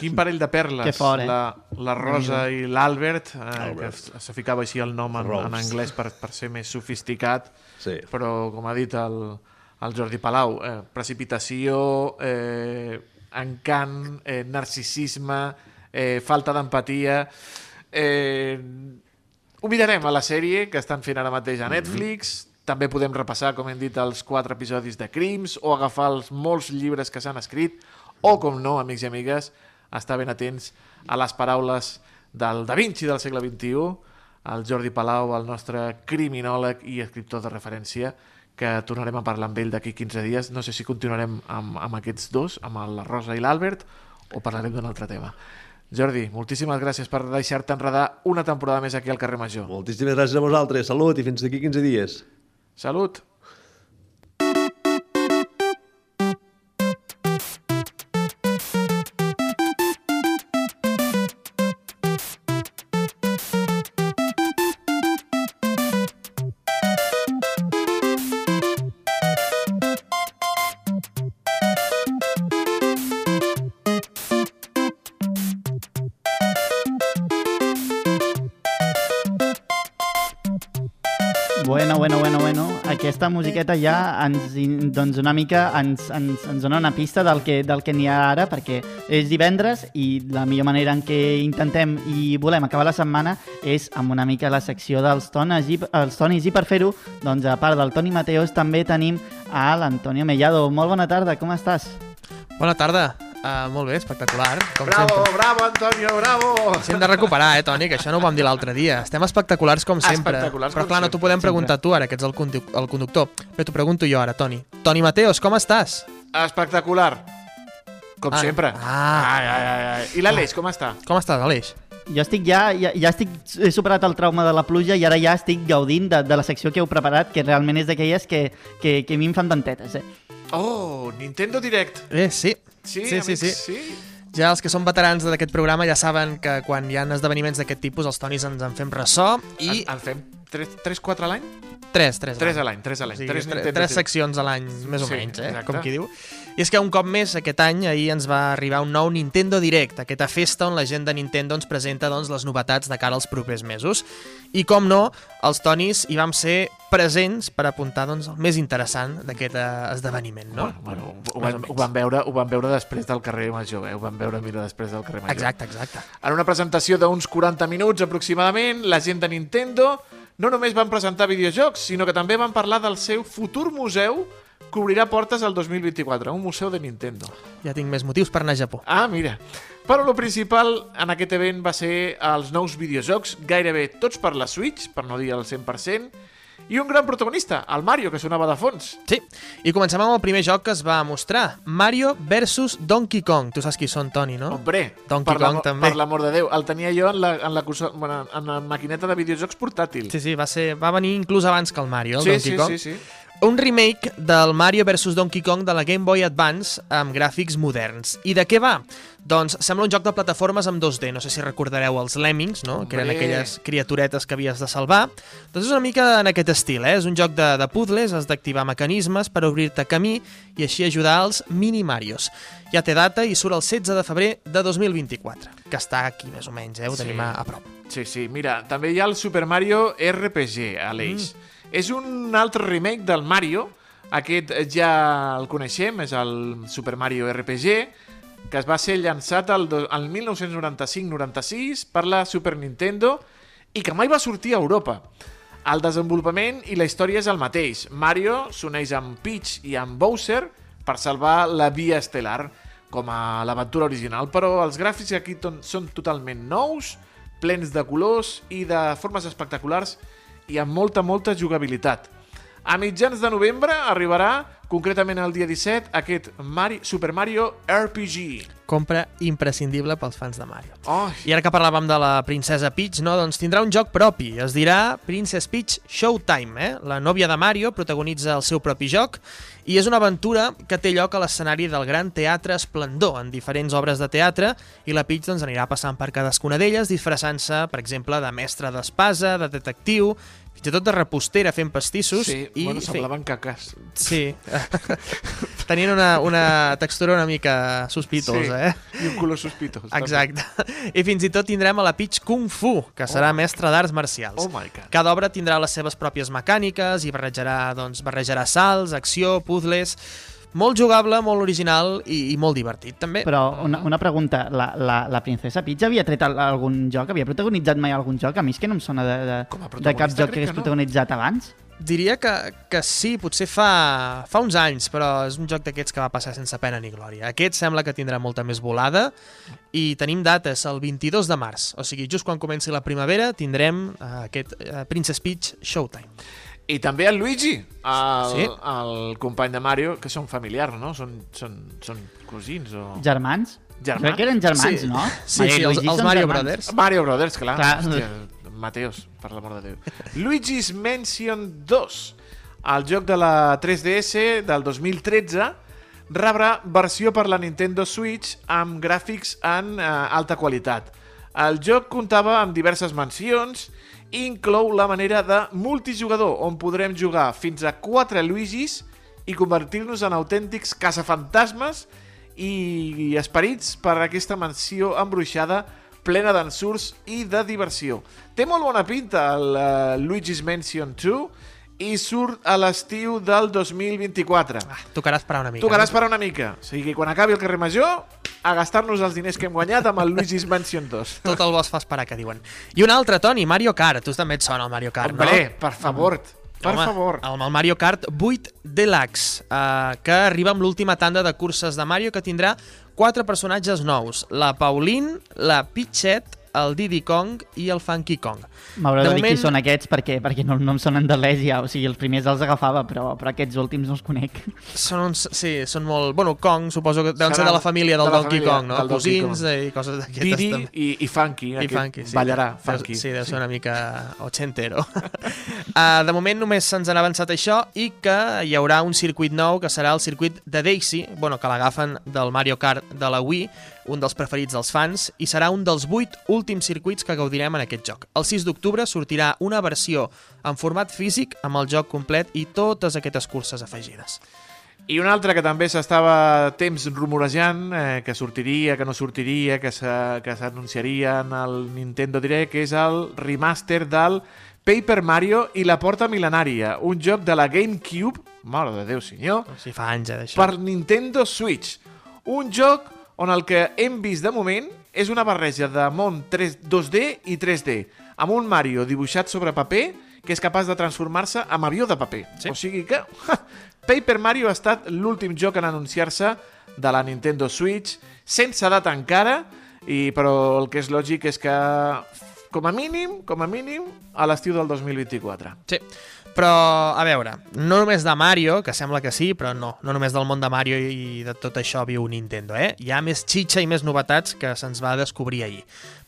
quin parell de perles. Que fort, eh? La, la Rosa i l'Albert, eh, que se ficava així el nom en, en anglès per, per ser més sofisticat, Sí. però com ha dit el, el Jordi Palau, eh, precipitació, eh, encant, eh, narcisisme, eh, falta d'empatia... Eh, ho mirarem a la sèrie que estan fent ara mateix a Netflix. També podem repassar, com hem dit, els quatre episodis de Crims o agafar els molts llibres que s'han escrit o, com no, amics i amigues, estar ben atents a les paraules del Da Vinci del segle XXI, el Jordi Palau, el nostre criminòleg i escriptor de referència, que tornarem a parlar amb ell d'aquí 15 dies. No sé si continuarem amb, amb aquests dos, amb la Rosa i l'Àlbert, o parlarem d'un altre tema. Jordi, moltíssimes gràcies per deixar-te enredar una temporada més aquí al carrer Major. Moltíssimes gràcies a vosaltres. Salut i fins d'aquí 15 dies. Salut! Musiqueta ja ens, doncs una mica ens, ens, ens dona una pista del que, del que n'hi ha ara, perquè és divendres i la millor manera en què intentem i volem acabar la setmana és amb una mica la secció dels tones i, els tonis i per fer-ho, doncs a part del Toni Mateos també tenim a l'Antonio Mellado. Molt bona tarda, com estàs? Bona tarda. Uh, molt bé, espectacular, com Bravo, sempre. bravo, Antonio, bravo! Si hem de recuperar, eh, Toni, que això no ho vam dir l'altre dia. Estem espectaculars com sempre. Espectaculars Però clar, no t'ho sempre, podem preguntar tu ara, que ets el, condu el conductor. Però t'ho pregunto jo ara, Toni. Toni Mateos, com estàs? Espectacular! Com Ah, sempre. ah. ai, ai, ai, ai. I l'Aleix, com està? Com estàs, Aleix? Jo estic ja, ja, ja estic, he superat el trauma de la pluja i ara ja estic gaudint de, de la secció que heu preparat, que realment és d'aquelles que, que, que a mi em fan dentetes, eh? Oh, Nintendo Direct. Eh, sí. Sí, sí, sí, amics, sí. sí. Ja els que són veterans d'aquest programa ja saben que quan hi ha esdeveniments d'aquest tipus els Tonis ens en fem ressò i... En, en fem 3-4 a l'any? Tres, tres. 3 a l'any, 3 a O l'any. sigui, tres tres, Nintendo tres Direct. seccions a l'any, més o Sí, menys, eh? exacte. com qui diu. I és que un cop més, aquest any, ahir ens va arribar un nou Nintendo Direct, aquesta festa on la gent de Nintendo ens presenta doncs, les novetats de cara als propers mesos. I com no, els Tonis hi vam ser presents per apuntar doncs, el més interessant d'aquest eh, esdeveniment, no? Bueno, bueno, ho, van, ho, van veure, ho van veure després del carrer Major, eh? Ho van veure mira després del carrer Major. Exacte, exacte. En una presentació d'uns 40 minuts aproximadament, la gent de Nintendo no només van presentar videojocs, sinó que també van parlar del seu futur museu que obrirà portes al 2024, un museu de Nintendo. Ja tinc més motius per anar a Japó. Ah, mira. Però el principal en aquest event va ser els nous videojocs, gairebé tots per la Switch, per no dir el 100%, i un gran protagonista, el Mario, que sonava de fons. Sí, i comencem amb el primer joc que es va mostrar, Mario vs Donkey Kong. Tu saps qui són, Toni, no? Hombre, Donkey per Kong també. Per l'amor de Déu, el tenia jo en la, en la, en la maquineta de videojocs portàtil. Sí, sí, va, ser, va venir inclús abans que el Mario, el sí, Donkey sí, Kong. sí, sí. Un remake del Mario vs Donkey Kong de la Game Boy Advance amb gràfics moderns. I de què va? Doncs sembla un joc de plataformes amb 2D. No sé si recordareu els Lemmings, no? que eren Hombre. aquelles criaturetes que havies de salvar. Doncs és una mica en aquest estil, eh? És un joc de, de puzzles, has d'activar mecanismes per obrir-te camí i així ajudar als mini-Marios. Ja té data i surt el 16 de febrer de 2024, que està aquí més o menys, eh? Ho tenim Sí. a, a prop. Sí, sí, mira, també hi ha el Super Mario RPG, Aleix. Mm. És un altre remake del Mario, aquest ja el coneixem, és el Super Mario RPG, que es va ser llançat el 1995-96 per la Super Nintendo i que mai va sortir a Europa. El desenvolupament i la història és el mateix. Mario s'uneix amb Peach i amb Bowser per salvar la via estel·lar, com a l'aventura original, però els gràfics aquí són totalment nous, plens de colors i de formes espectaculars i amb molta, molta jugabilitat. A mitjans de novembre arribarà, concretament el dia 17, aquest Mari Super Mario RPG. Compra imprescindible pels fans de Mario. Oh, I ara que parlàvem de la princesa Peach, no? doncs tindrà un joc propi. Es dirà Princess Peach Showtime. Eh? La nòvia de Mario protagonitza el seu propi joc i és una aventura que té lloc a l'escenari del Gran Teatre Esplendor, en diferents obres de teatre, i la Peach doncs, anirà passant per cadascuna d'elles, disfressant-se, per exemple, de mestre d'espasa, de detectiu, fins i tot de repostera fent pastissos. sí, i, bueno, semblaven caques. Sí. Tenien una, una textura una mica sospitosa, eh? I un color sospitós. també. Exacte. I fins i tot tindrem a la Peach Kung Fu, que serà Oh. mestre d'arts marcials. Oh my God. Cada obra tindrà les seves pròpies mecàniques i barrejarà, doncs, barrejarà salts, acció, puzzles... Molt jugable, molt original i, i molt divertit, també. Però una, una pregunta, la, la, la princesa Peach havia tret al- algun joc? Havia protagonitzat mai algun joc? A mi és que no em sona de, de, de cap joc que hagués que no. protagonitzat abans. Diria que, que sí, potser fa, fa uns anys, però és un joc d'aquests que va passar sense pena ni glòria. Aquest sembla que tindrà molta més volada i tenim dates el 22 de març, o sigui, just quan comenci la primavera tindrem uh, aquest uh, Princess Peach Showtime. I també el Luigi, el, Sí. el company de Mario, que són familiars, no? Són, són, són cosins o... Germans? Germans? Crec que eren germans, Sí. no? Sí, Mario sí, els, els Mario germans. Brothers. Mario Brothers, clar. Clar. Hòstia, Mateos, per l'amor de Déu. Luigi's Mansion 2, el joc de la 3DS del 2013, rebrà versió per la Nintendo Switch amb gràfics en eh, alta qualitat. El joc comptava amb diverses mansions i inclou la manera de multijugador, on podrem jugar fins a 4 Luigis i convertir-nos en autèntics caçafantasmes i esperits per aquesta mansió embruixada plena d'ensurs i de diversió. Té molt bona pinta el uh, Luigi's Mansion 2 i surt a l'estiu del 2024. Ah, tocarà esperar una mica. Tocarà esperar una mica. O sigui, quan acabi el carrer Major, a gastar-nos els diners que hem guanyat amb el Luigi's Mansion 2. Tot el bosc fa esperar, que diuen. I un altre, Toni, Mario Kart. Tu també et sona el Mario Kart, Hombre, no? per favor, per Home, favor. El, el Mario Kart 8 Deluxe, eh, que arriba amb l'última tanda de curses de Mario, que tindrà quatre personatges nous. La Pauline, la Peachette, el Diddy Kong i el Funky Kong. M'haurà de, De dir qui moment- són aquests perquè, perquè no, no em sonen de res ja. O sigui, els primers els agafava, però, però aquests últims no els conec. Són uns, sí, són molt... Bueno, Kong, suposo que deuen ser de la família del de Donkey família Kong, no? del Donkey Cosins Kong. i coses d'aquestes. Didi també. i, i Funky. I aquest funky, sí. Ballarà, Deu- Funky. Sí, deu ser una mica ochentero. uh, de moment només se'ns han avançat això i que hi haurà un circuit nou que serà el circuit de Daisy, bueno, que l'agafen del Mario Kart de la Wii, un dels preferits dels fans, i serà un dels vuit últims circuits que gaudirem en aquest joc. El 6 d'octubre sortirà una versió en format físic amb el joc complet i totes aquestes curses afegides. I un altre que també s'estava temps rumorejant, eh, que sortiria, que no sortiria, que s'anunciaria en el Nintendo Direct, que és el remaster del Paper Mario i la Porta Milenària, un joc de la GameCube, mare de Déu senyor, sigui, fa anys, eh, d'això. per Nintendo Switch. Un joc on el que hem vist de moment és una barreja de món 3, 2D i 3D, amb un Mario dibuixat sobre paper que és capaç de transformar-se en avió de paper. Sí. O sigui que Paper Mario ha estat l'últim joc en anunciar-se de la Nintendo Switch, sense data encara, i, però el que és lògic és que com a mínim, com a mínim, a l'estiu del 2024. Sí, però, a veure, no només de Mario, que sembla que sí, però no, no només del món de Mario i de tot això viu Nintendo, eh? Hi ha més xitxa i més novetats que se'ns va descobrir ahir.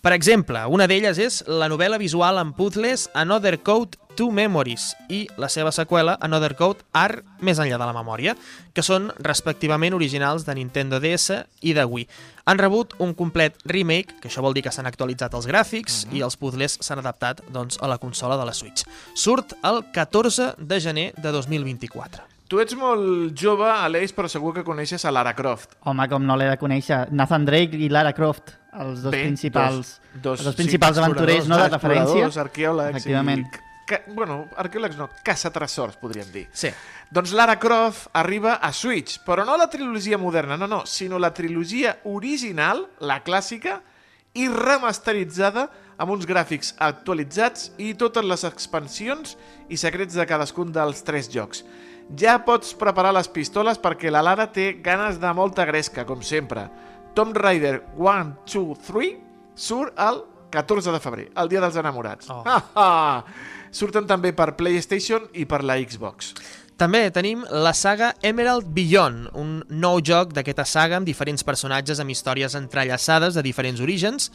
Per exemple, una d'elles és la novel·la visual en puzzles Another Code to Memories i la seva seqüela Another Code Art més enllà de la memòria, que són respectivament originals de Nintendo DS i de Wii. Han rebut un complet remake, que això vol dir que s'han actualitzat els gràfics i els puzzles s'han adaptat doncs, a la consola de la Switch. Surt el 14 de gener de 2024. Tu ets molt jove, Aleix, però segur que coneixes a Lara Croft. Home, com no l'he de conèixer. Nathan Drake i Lara Croft, els dos Bé, principals, dos, dos, els dos principals sí, aventurers no, de referència. arqueòlegs Efectivament. i... Que, bueno, arqueòlegs no, caçatresors, podríem dir. Sí. Doncs Lara Croft arriba a Switch, però no la trilogia moderna, no, no, sinó la trilogia original, la clàssica, i remasteritzada amb uns gràfics actualitzats i totes les expansions i secrets de cadascun dels tres jocs. Ja pots preparar les pistoles perquè la Lara té ganes de molta gresca, com sempre. Tomb Raider 1, 2, 3 surt el 14 de febrer, el dia dels enamorats. Oh. Oh. Surten també per PlayStation i per la Xbox. També tenim la saga Emerald Beyond, un nou joc d'aquesta saga amb diferents personatges amb històries entrellaçades de diferents orígens,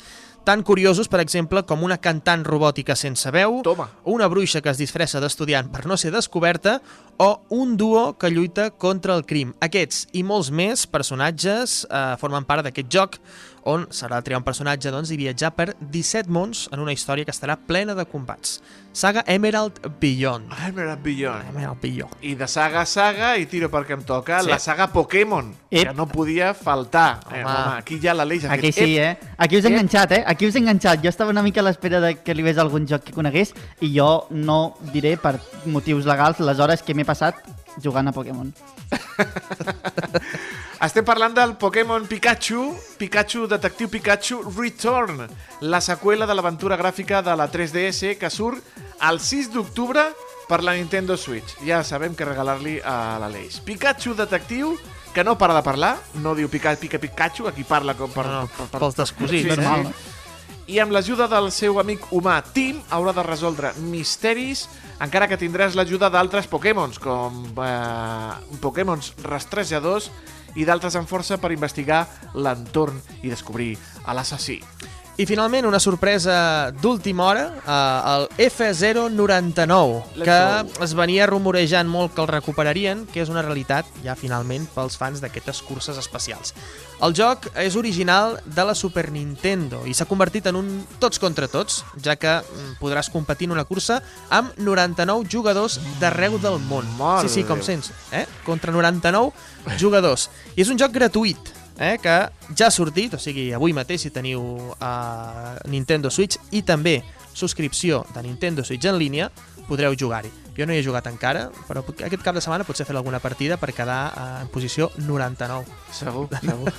tan curiosos, per exemple, com una cantant robòtica sense veu, Toma. una bruixa que es disfressa d'estudiant per no ser descoberta, o un duo que lluita contra el crim. Aquests i molts més personatges eh, formen part d'aquest joc, on serà triar un personatge doncs, i viatjar per 17 mons en una història que estarà plena de combats. Saga Emerald Beyond. Emerald Beyond. Emerald Beyond. I de saga a saga, i tiro perquè em toca, Sí. la saga Pokémon, Ep. que no podia faltar. Eh, Home. home, aquí ja l'Aleix ha Aquí fet... sí, Ep, eh? Aquí us he Ep. enganxat, eh? Aquí us he enganxat. Jo estava una mica a l'espera de que li ves algun joc que conegués i jo no diré per motius legals les hores que m'he passat jugant a Pokémon. Estem parlant del Pokémon Pikachu, Pikachu Detectiu Pikachu Return, la seqüela de l'aventura gràfica de la 3DS que surt el 6 d'octubre per la Nintendo Switch. Ja sabem què regalar-li a l'Aleix. Pikachu Detectiu, que no para de parlar, no diu pica, pica Pikachu, aquí parla com per... No, per- per- pels descosits, Sí? Normal, no? I amb l'ajuda del seu amic humà Tim haurà de resoldre misteris encara que tindràs l'ajuda d'altres Pokémons com eh, Pokémons rastrejadors i d'altres amb força per investigar l'entorn i descobrir l'assassí. I finalment una sorpresa d'última hora, eh, el F099, Let's que es venia rumorejant molt que el recuperarien, que és una realitat ja finalment pels fans d'aquestes curses especials. El joc és original de la Super Nintendo i s'ha convertit en un tots contra tots, ja que mm, podràs competir en una cursa amb 99 jugadors d'arreu del món. Mare sí, sí, com sents, eh? Contra 99 jugadors. I és un joc gratuït, eh, que ja ha sortit, o sigui, avui mateix si teniu a Nintendo Switch i també subscripció de Nintendo Switch en línia, podreu jugar-hi. Jo no hi he jugat encara, però aquest cap de setmana potser fer alguna partida per quedar eh, en posició 99. Segur, segur.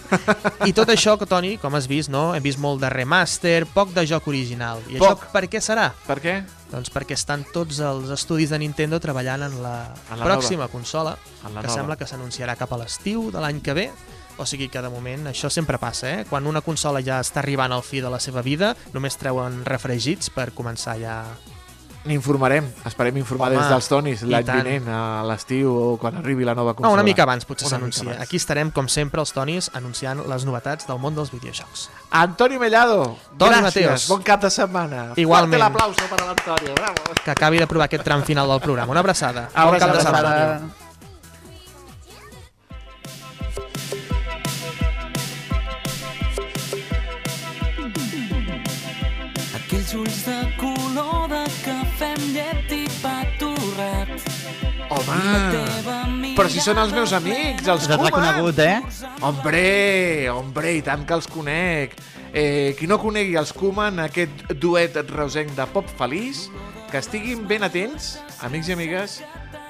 I tot això, Toni, com has vist, no? hem vist molt de remaster, poc de joc original. I Poc. això per què serà? per què? Doncs perquè estan tots els estudis de Nintendo treballant en la, En la pròxima consola, En la que nova. sembla que s'anunciarà cap a l'estiu de l'any que ve. O sigui que de moment això sempre passa, eh? Quan una consola ja està arribant al fi de la seva vida, només treuen refregits per començar ja... N'informarem, esperem informar Home, des dels Tonis l'any vinent, a l'estiu o quan arribi la nova consola. No, una mica abans potser s'anuncia. Aquí estarem, com sempre, els Tonis anunciant les novetats del món dels videojocs. Antonio Mellado, Toni gràcies, Mateos. bon cap de setmana. Igualment. Fuerte l'aplauso per a l'Antonio, bravo. Que acabi de provar aquest tram final del programa. Una abraçada. Bon Abraçada, cap de setmana. Antonio. Home, però si són els meus amics, els Els has Koeman. reconegut, eh? Hombre, hombre, i tant que els conec. Eh, qui no conegui els Koeman, aquest duet reusenc de pop feliç, que estiguin ben atents, amics i amigues,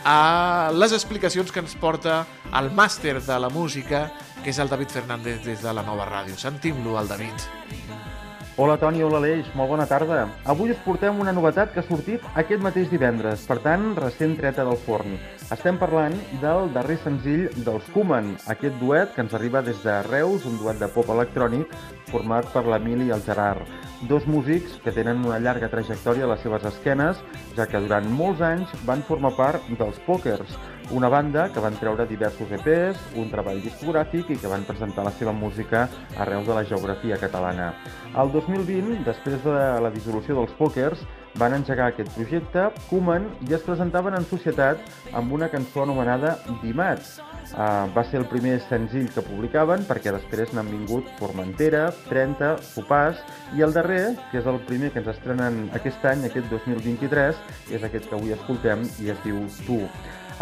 a les explicacions que ens porta el màster de la música, que és el David Fernández des de la nova ràdio. Sentim-lo, el David. Hola Toni, hola Aleix, molt bona tarda. Avui us portem una novetat que ha sortit aquest mateix divendres, per tant, recent treta del forn. Estem parlant del darrer senzill dels Koeman, aquest duet que ens arriba des de Reus, un duet de pop electrònic format per l'Emili i el Gerard. Dos músics que tenen una llarga trajectòria a les seves esquenes, ja que durant molts anys van formar part dels Pokers, una banda que van treure diversos EPs, un treball discogràfic i que van presentar la seva música arreu de la geografia catalana. El 2020, després de la dissolució dels Pokers, van engegar aquest projecte, Koeman, i es presentaven en societat amb una cançó anomenada Dimats. Uh, va ser el primer senzill que publicaven perquè després n'han vingut Formentera, 30, Sopars i el darrer, que és el primer que ens estrenen aquest any, aquest 2023, és aquest que avui escoltem i es diu Tu.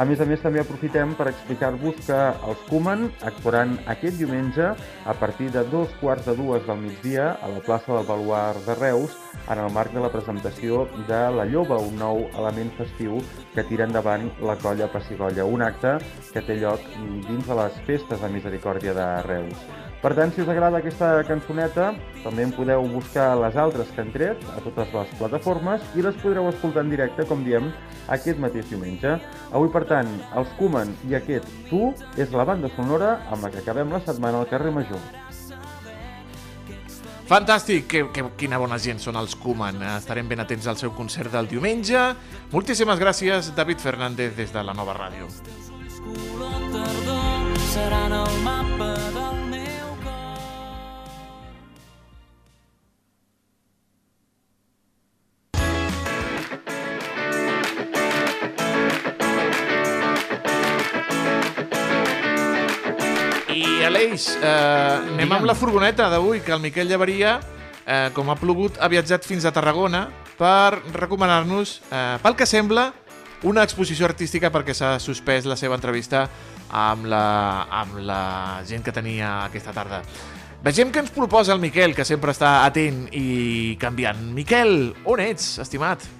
A més a més, també aprofitem per explicar-vos que els Koeman actuaran aquest diumenge a partir de dos quarts de dues del migdia a la plaça del Baluart de Reus en el marc de la presentació de La Lloba, un nou element festiu que tira endavant la colla Passigolla, un acte que té lloc dins de les festes de misericòrdia de Reus. Per tant, si us agrada aquesta cançoneta, també en podeu buscar les altres que han tret a totes les plataformes i les podreu escoltar en directe, com diem, aquest mateix diumenge. Avui, per tant, els Koeman i aquest Tu és la banda sonora amb la que acabem la setmana al carrer Major. Fantàstic, que, que, quina bona gent són els Koeman. Estarem ben atents al seu concert del diumenge. Moltíssimes gràcies, David Fernández, des de la nova ràdio. seran el mapa del Aleix, eh, anem amb la furgoneta d'avui, que el Miquel Llevaria, eh, com ha plogut, ha viatjat fins a Tarragona per recomanar-nos, eh, pel que sembla, una exposició artística perquè s'ha suspès la seva entrevista amb la, amb la gent que tenia aquesta tarda. Vegem què ens proposa el Miquel, que sempre està atent i canviant. Miquel, on ets, estimat?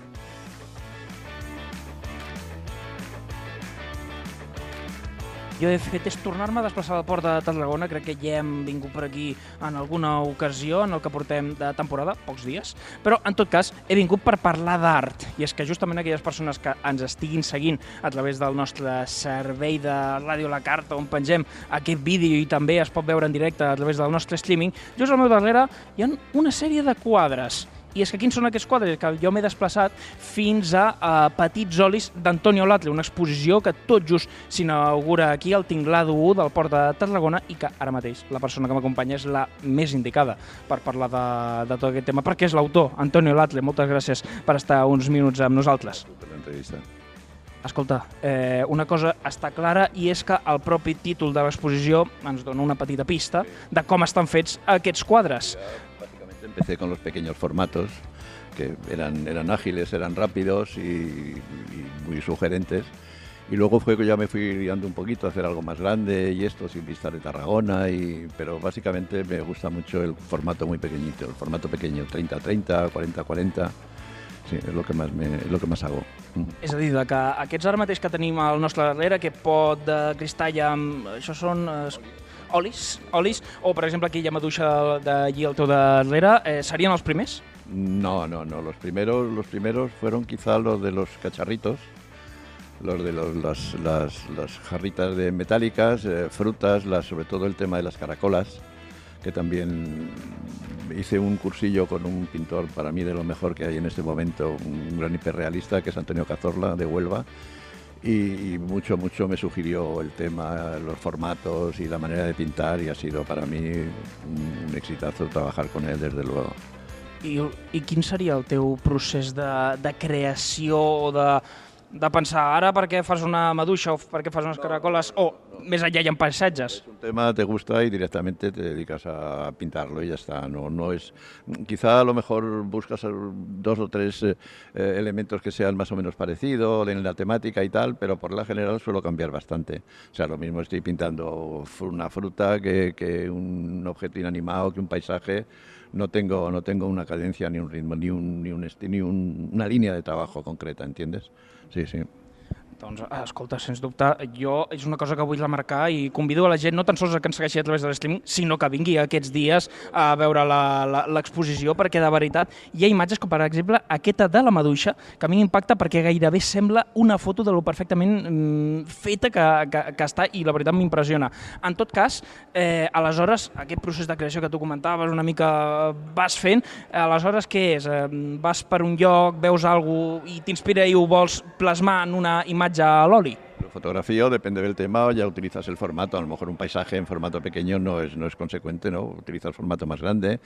Jo he fet és tornar-me a desplaçar al port de Tarragona, crec que ja hem vingut per aquí en alguna ocasió en el que portem de temporada, pocs dies, però en tot cas he vingut per parlar d'art, i és que justament aquelles persones que ens estiguin seguint a través del nostre servei de Ràdio La Carta, on pengem aquest vídeo i també es pot veure en directe a través del nostre streaming, just al meu darrere hi ha una sèrie de quadres i és que quins són aquests quadres? Que jo m'he desplaçat fins a, a Petits Olis d'Antonio Latle, una exposició que tot just s'inaugura aquí al Tinglado 1 del Port de Tarragona i que ara mateix la persona que m'acompanya és la més indicada per parlar de, de tot aquest tema, perquè és l'autor, Antonio Latle. Moltes gràcies per estar uns minuts amb nosaltres. Escolta, eh, una cosa està clara i és que el propi títol de l'exposició ens dona una petita pista de com estan fets aquests quadres. Con los pequeños formatos, que eran, eran ágiles, eran rápidos y, y muy sugerentes. Y luego fue que ya me fui guiando un poquito a hacer algo más grande y esto sin vista de Tarragona, y, pero básicamente me gusta mucho el formato muy pequeñito, el formato pequeño, 30-30, 40-40. Sí, és el que més, me, que més hago. Mm. És a dir, que aquests ara que tenim al nostre darrere, que pot de cristall amb... Eh, olis, olis, o per exemple aquí hi ha maduixa d'allí al teu darrere, eh, serien els primers? No, no, no. Los primeros, los primeros fueron quizá los de los cacharritos, los de los, las, jarritas de metálicas, eh, frutas, sobre todo el tema de las caracolas, que también hice un cursillo con un pintor para mí de lo mejor que hay en este momento, un gran hiperrealista que es Antonio Cazorla de Huelva. Y, y mucho, mucho me sugirió el tema, los formatos y la manera de pintar y ha sido para mí un, un exitazo trabajar con él desde luego. I, I quin seria el teu procés de, de creació o de, de pensar ara per què fas una maduixa o per què fas unes caracoles o més enllà hi ha paisatges? Un tema te gusta y directamente te dedicas a pintarlo y ya está. No, no es, quizá a lo mejor buscas dos o tres eh, eh, elementos que sean más o menos parecidos en la temática y tal, pero por la general suelo cambiar bastante. O sea, lo mismo estoy pintando una fruta que, que un objeto inanimado, que un paisaje. No tengo, no tengo una cadencia, ni un ritmo, ni, un, ni, un, ni un- una línea de trabajo concreta, ¿entiendes? Sí, sí. Doncs, eh, escolta, sens dubte, jo és una cosa que vull remarcar i convido a la gent no tan sols a que ens segueixi a través de l'streaming, sinó que vingui aquests dies a veure l'exposició, perquè de veritat hi ha imatges com, per exemple, aquesta de la maduixa, que a mi m'impacta perquè gairebé sembla una foto de lo perfectament mm, feta que, que, que està i la veritat m'impressiona. En tot cas, eh, aleshores, aquest procés de creació que tu comentaves, una mica vas fent, aleshores què és? Eh, vas per un lloc, veus alguna i t'inspira i ho vols plasmar en una imatge a l'oli? Lo fotografío, depende del tema, ya utilizas el formato. A lo mejor un paisaje en formato pequeño no es, no es consecuente, ¿no? Utilizas formato más grande,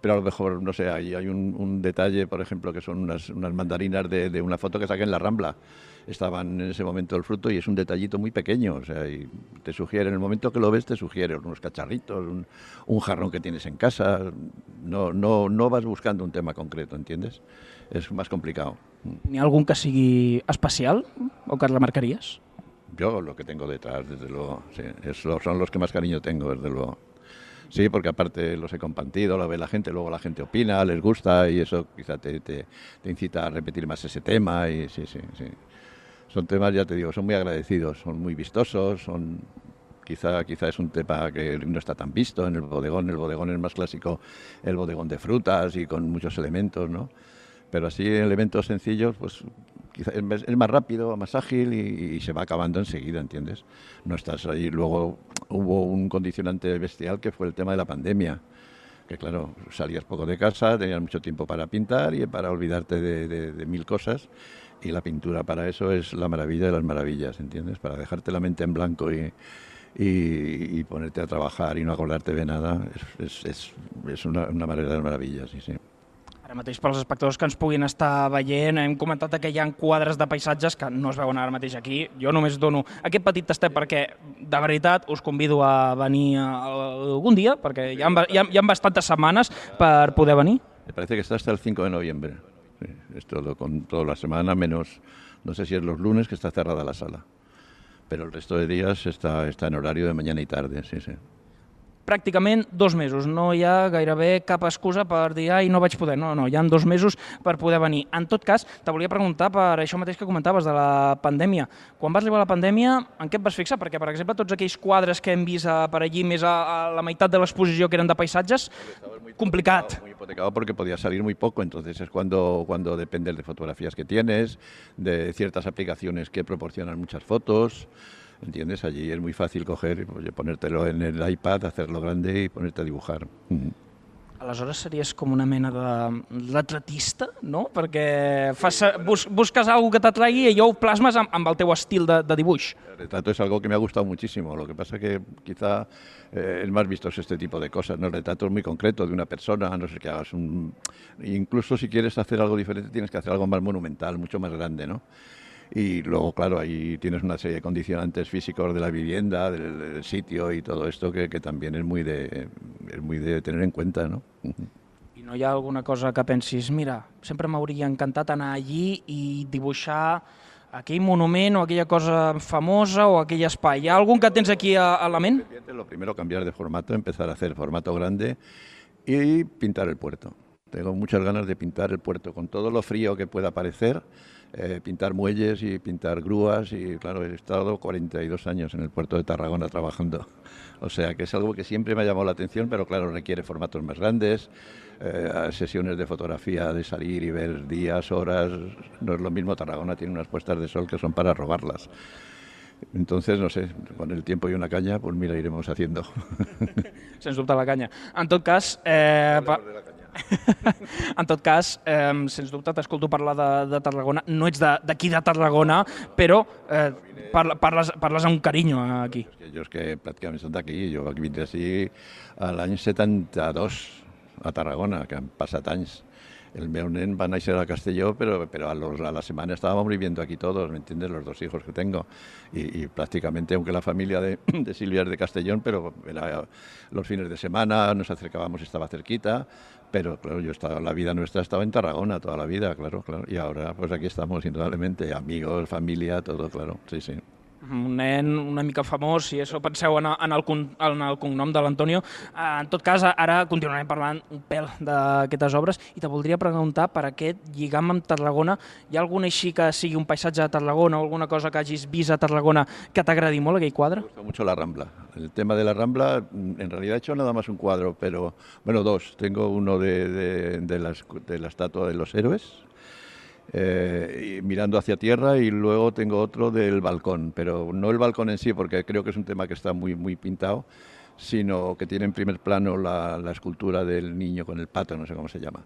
pero a lo mejor, no sé, hay, hay un, detalle, por ejemplo, que son unas, unas mandarinas de, de una foto que saqué en la Rambla. Estaban en ese momento el fruto y es un detallito muy pequeño, o sea, te sugiere, en el momento que lo ves, te sugiere unos cacharritos, un, un jarrón que tienes en casa. No, no, no vas buscando un tema concreto, ¿entiendes? Es más complicado. N'hi ha algun que sigui especial o que remarcaries? Yo lo que tengo detrás, desde luego, sí, son los que más cariño tengo, desde luego. Sí, porque aparte los he compartido, lo ve la gente, luego la gente opina, les gusta y eso quizá te, te- te incita a repetir más ese tema y sí, sí, sí. Son temas, ya te digo, son muy agradecidos, son muy vistosos, son quizá, quizá es un tema que no está tan visto en el bodegón, el bodegón es más clásico, el bodegón de frutas y con muchos elementos, ¿no? Pero así elementos sencillos, pues quizá es más- rápido, más ágil y, se va acabando enseguida, ¿entiendes? No estás ahí. Luego hubo un condicionante bestial que fue el tema de la pandemia. Que claro, salías poco de casa, tenías mucho tiempo para pintar y para olvidarte de, mil cosas. Y la pintura para eso es la maravilla de las maravillas, ¿entiendes? Para dejarte la mente en blanco y, ponerte a trabajar y no acordarte de nada, es, es- es- una, una maravillas, sí, sí. Ara mateix pels espectadors que ens puguin estar veient, hem comentat que hi ha quadres de paisatges que no es veuen ara mateix aquí. Jo només dono aquest petit tastet perquè, de veritat, us convido a venir eh, algun dia, perquè hi ha, hi ha, hi ha bastantes setmanes per poder venir. Me parece que está hasta el 5 de noviembre. Es todo, con toda la semana, menos, no sé si es los lunes que está cerrada la sala. Pero el resto de días está, está en horario de mañana y tarde, sí, sí. Pràcticament dos mesos. No hi ha gairebé cap excusa per dir ai, no vaig poder. No, no, hi han dos mesos per poder venir. En tot cas, te volia preguntar per això mateix que comentaves de la pandèmia. Quan vas arribar a la pandèmia, en què et vas fixar? Perquè, per exemple, tots aquells quadres que hem vist a, per allí, més a, a la meitat de l'exposició que eren de paisatges, complicat. Muy hipotecado porque podía salir muy poco, entonces es cuando, cuando depende de fotografías que tienes, de ciertas aplicaciones que proporcionan muchas fotos, ¿entiendes? Allí es muy fácil coger, oye, ponértelo en el iPad, hacerlo grande y ponerte a dibujar. Mm. Aleshores series com una mena de retratista, no? Perquè fas, bus, busques alguna que t'atraigui i allò ho plasmes amb, amb el teu estil de, de dibuix. El retrato es algo que me ha gustado muchísimo, lo que pasa que quizá eh, es más vistoso este tipo de cosas, ¿no? El retrato es muy concreto de una persona, a no sé que hagas un... Incluso si quieres hacer algo diferente tienes que hacer algo más monumental, mucho más grande, ¿no? Y luego, claro, ahí tienes una serie de condicionantes físicos de la vivienda, del, del sitio y todo esto que, que también es muy, de, es muy de tener en cuenta, ¿no? I no hi ha alguna cosa que pensis, mira, sempre m'hauria encantat anar allí i dibuixar aquell monument o aquella cosa famosa o aquell espai. Hi ha algun que tens aquí a, a la ment? Lo primero, cambiar de formato, empezar a hacer formato grande y pintar el puerto. Tengo muchas ganas de pintar el puerto, con todo lo frío que pueda parecer, eh, pintar muelles y pintar grúas y claro, he estado 42 años en el puerto de Tarragona trabajando. O sea que es algo que siempre me ha llamado la atención, pero claro, requiere formatos más grandes, eh, sesiones de fotografía, de salir y ver días, horas. No es lo mismo, Tarragona tiene unas puestas de sol que son para robarlas. Entonces, no sé, con el tiempo y una caña, pues mira, iremos haciendo. Sens dubte la canya. En tot cas, eh, pa... en tot cas, eh, sens dubte t'escolto parlar de, de Tarragona. No ets d'aquí de, de Tarragona, però eh, parla, parles, parles amb carinyo eh, aquí. Yo es que prácticamente son de aquí, yo vine así al año 72 a Tarragona, que han passat anys. El meu nen va néixer a Castelló, pero a, los, a la semana estábamos viviendo aquí todos, ¿me entiendes? Los dos hijos que tengo. Y, y prácticamente, aunque la familia de, de Silvia es de Castellón, pero era los fines de semana, nos acercábamos, estaba cerquita. Pero claro, yo estaba, la vida nuestra estaba en Tarragona toda la vida, claro, claro. Y ahora pues aquí estamos, indudablemente, amigos, familia, todo, claro, sí, sí. Un nen una mica famós, si això penseu en, en, el, en el cognom de l'Antonio. Eh, En tot cas, ara continuarem parlant un pèl d'aquestes obres i te voldria preguntar per aquest lligam amb Tarragona. Hi ha algun així que sigui un paisatge de Tarragona o alguna cosa que hagis vist a Tarragona que t'agradi molt, aquell quadre? Me gusta mucho la Rambla. El tema de la Rambla, mm, en realidad he hecho nada más un cuadro, pero bueno, dos. Tengo uno de, de- de la, escu- de la estatua de los héroes, eh, mirando hacia tierra, y luego tengo otro del balcón, pero no el balcón en sí, porque creo que es un tema que está muy, muy pintado, sino que tiene en primer plano la, la escultura del niño con el pato, no sé cómo se llama.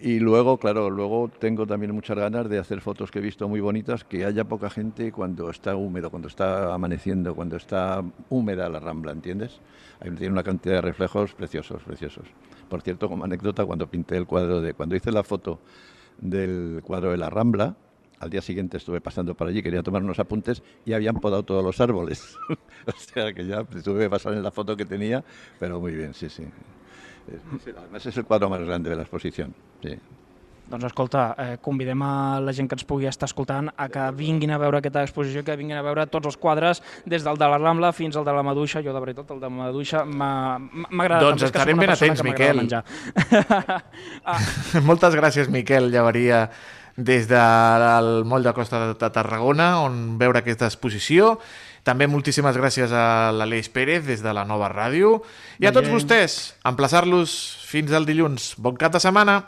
Y luego, claro, luego tengo también muchas ganas de hacer fotos que he visto muy bonitas, que haya poca gente cuando está húmedo, cuando está amaneciendo, cuando está húmeda la rambla, ¿entiendes? Ahí tiene una cantidad de reflejos preciosos, preciosos. Por cierto, como anécdota, cuando pinté el cuadro de, cuando hice la foto del cuadro de la rambla, al día siguiente estuve pasando por allí, quería tomar unos apuntes y habían podado todos los árboles. o sea que ya tuve que pasar en la foto que tenía, pero muy bien, sí, sí. Además es el cuadro más grande de la exposición. Sí. Doncs escolta, eh, convidem a la gent que ens pugui estar escoltant a que vinguin a veure aquesta exposició, que vinguin a veure tots els quadres, des del de la Rambla fins al de la Maduixa. Jo, de veritat, el de la Maduixa m'ha agradat. Doncs estarem ben atents, Miquel. ah, Moltes gràcies, Miquel Llavaria, des del moll de Costa de Tarragona, on veure aquesta exposició. També moltíssimes gràcies a l'Aleix Pérez, des de la nova ràdio. I a tots vostès, emplaçar-los fins al dilluns. Bon cap de setmana!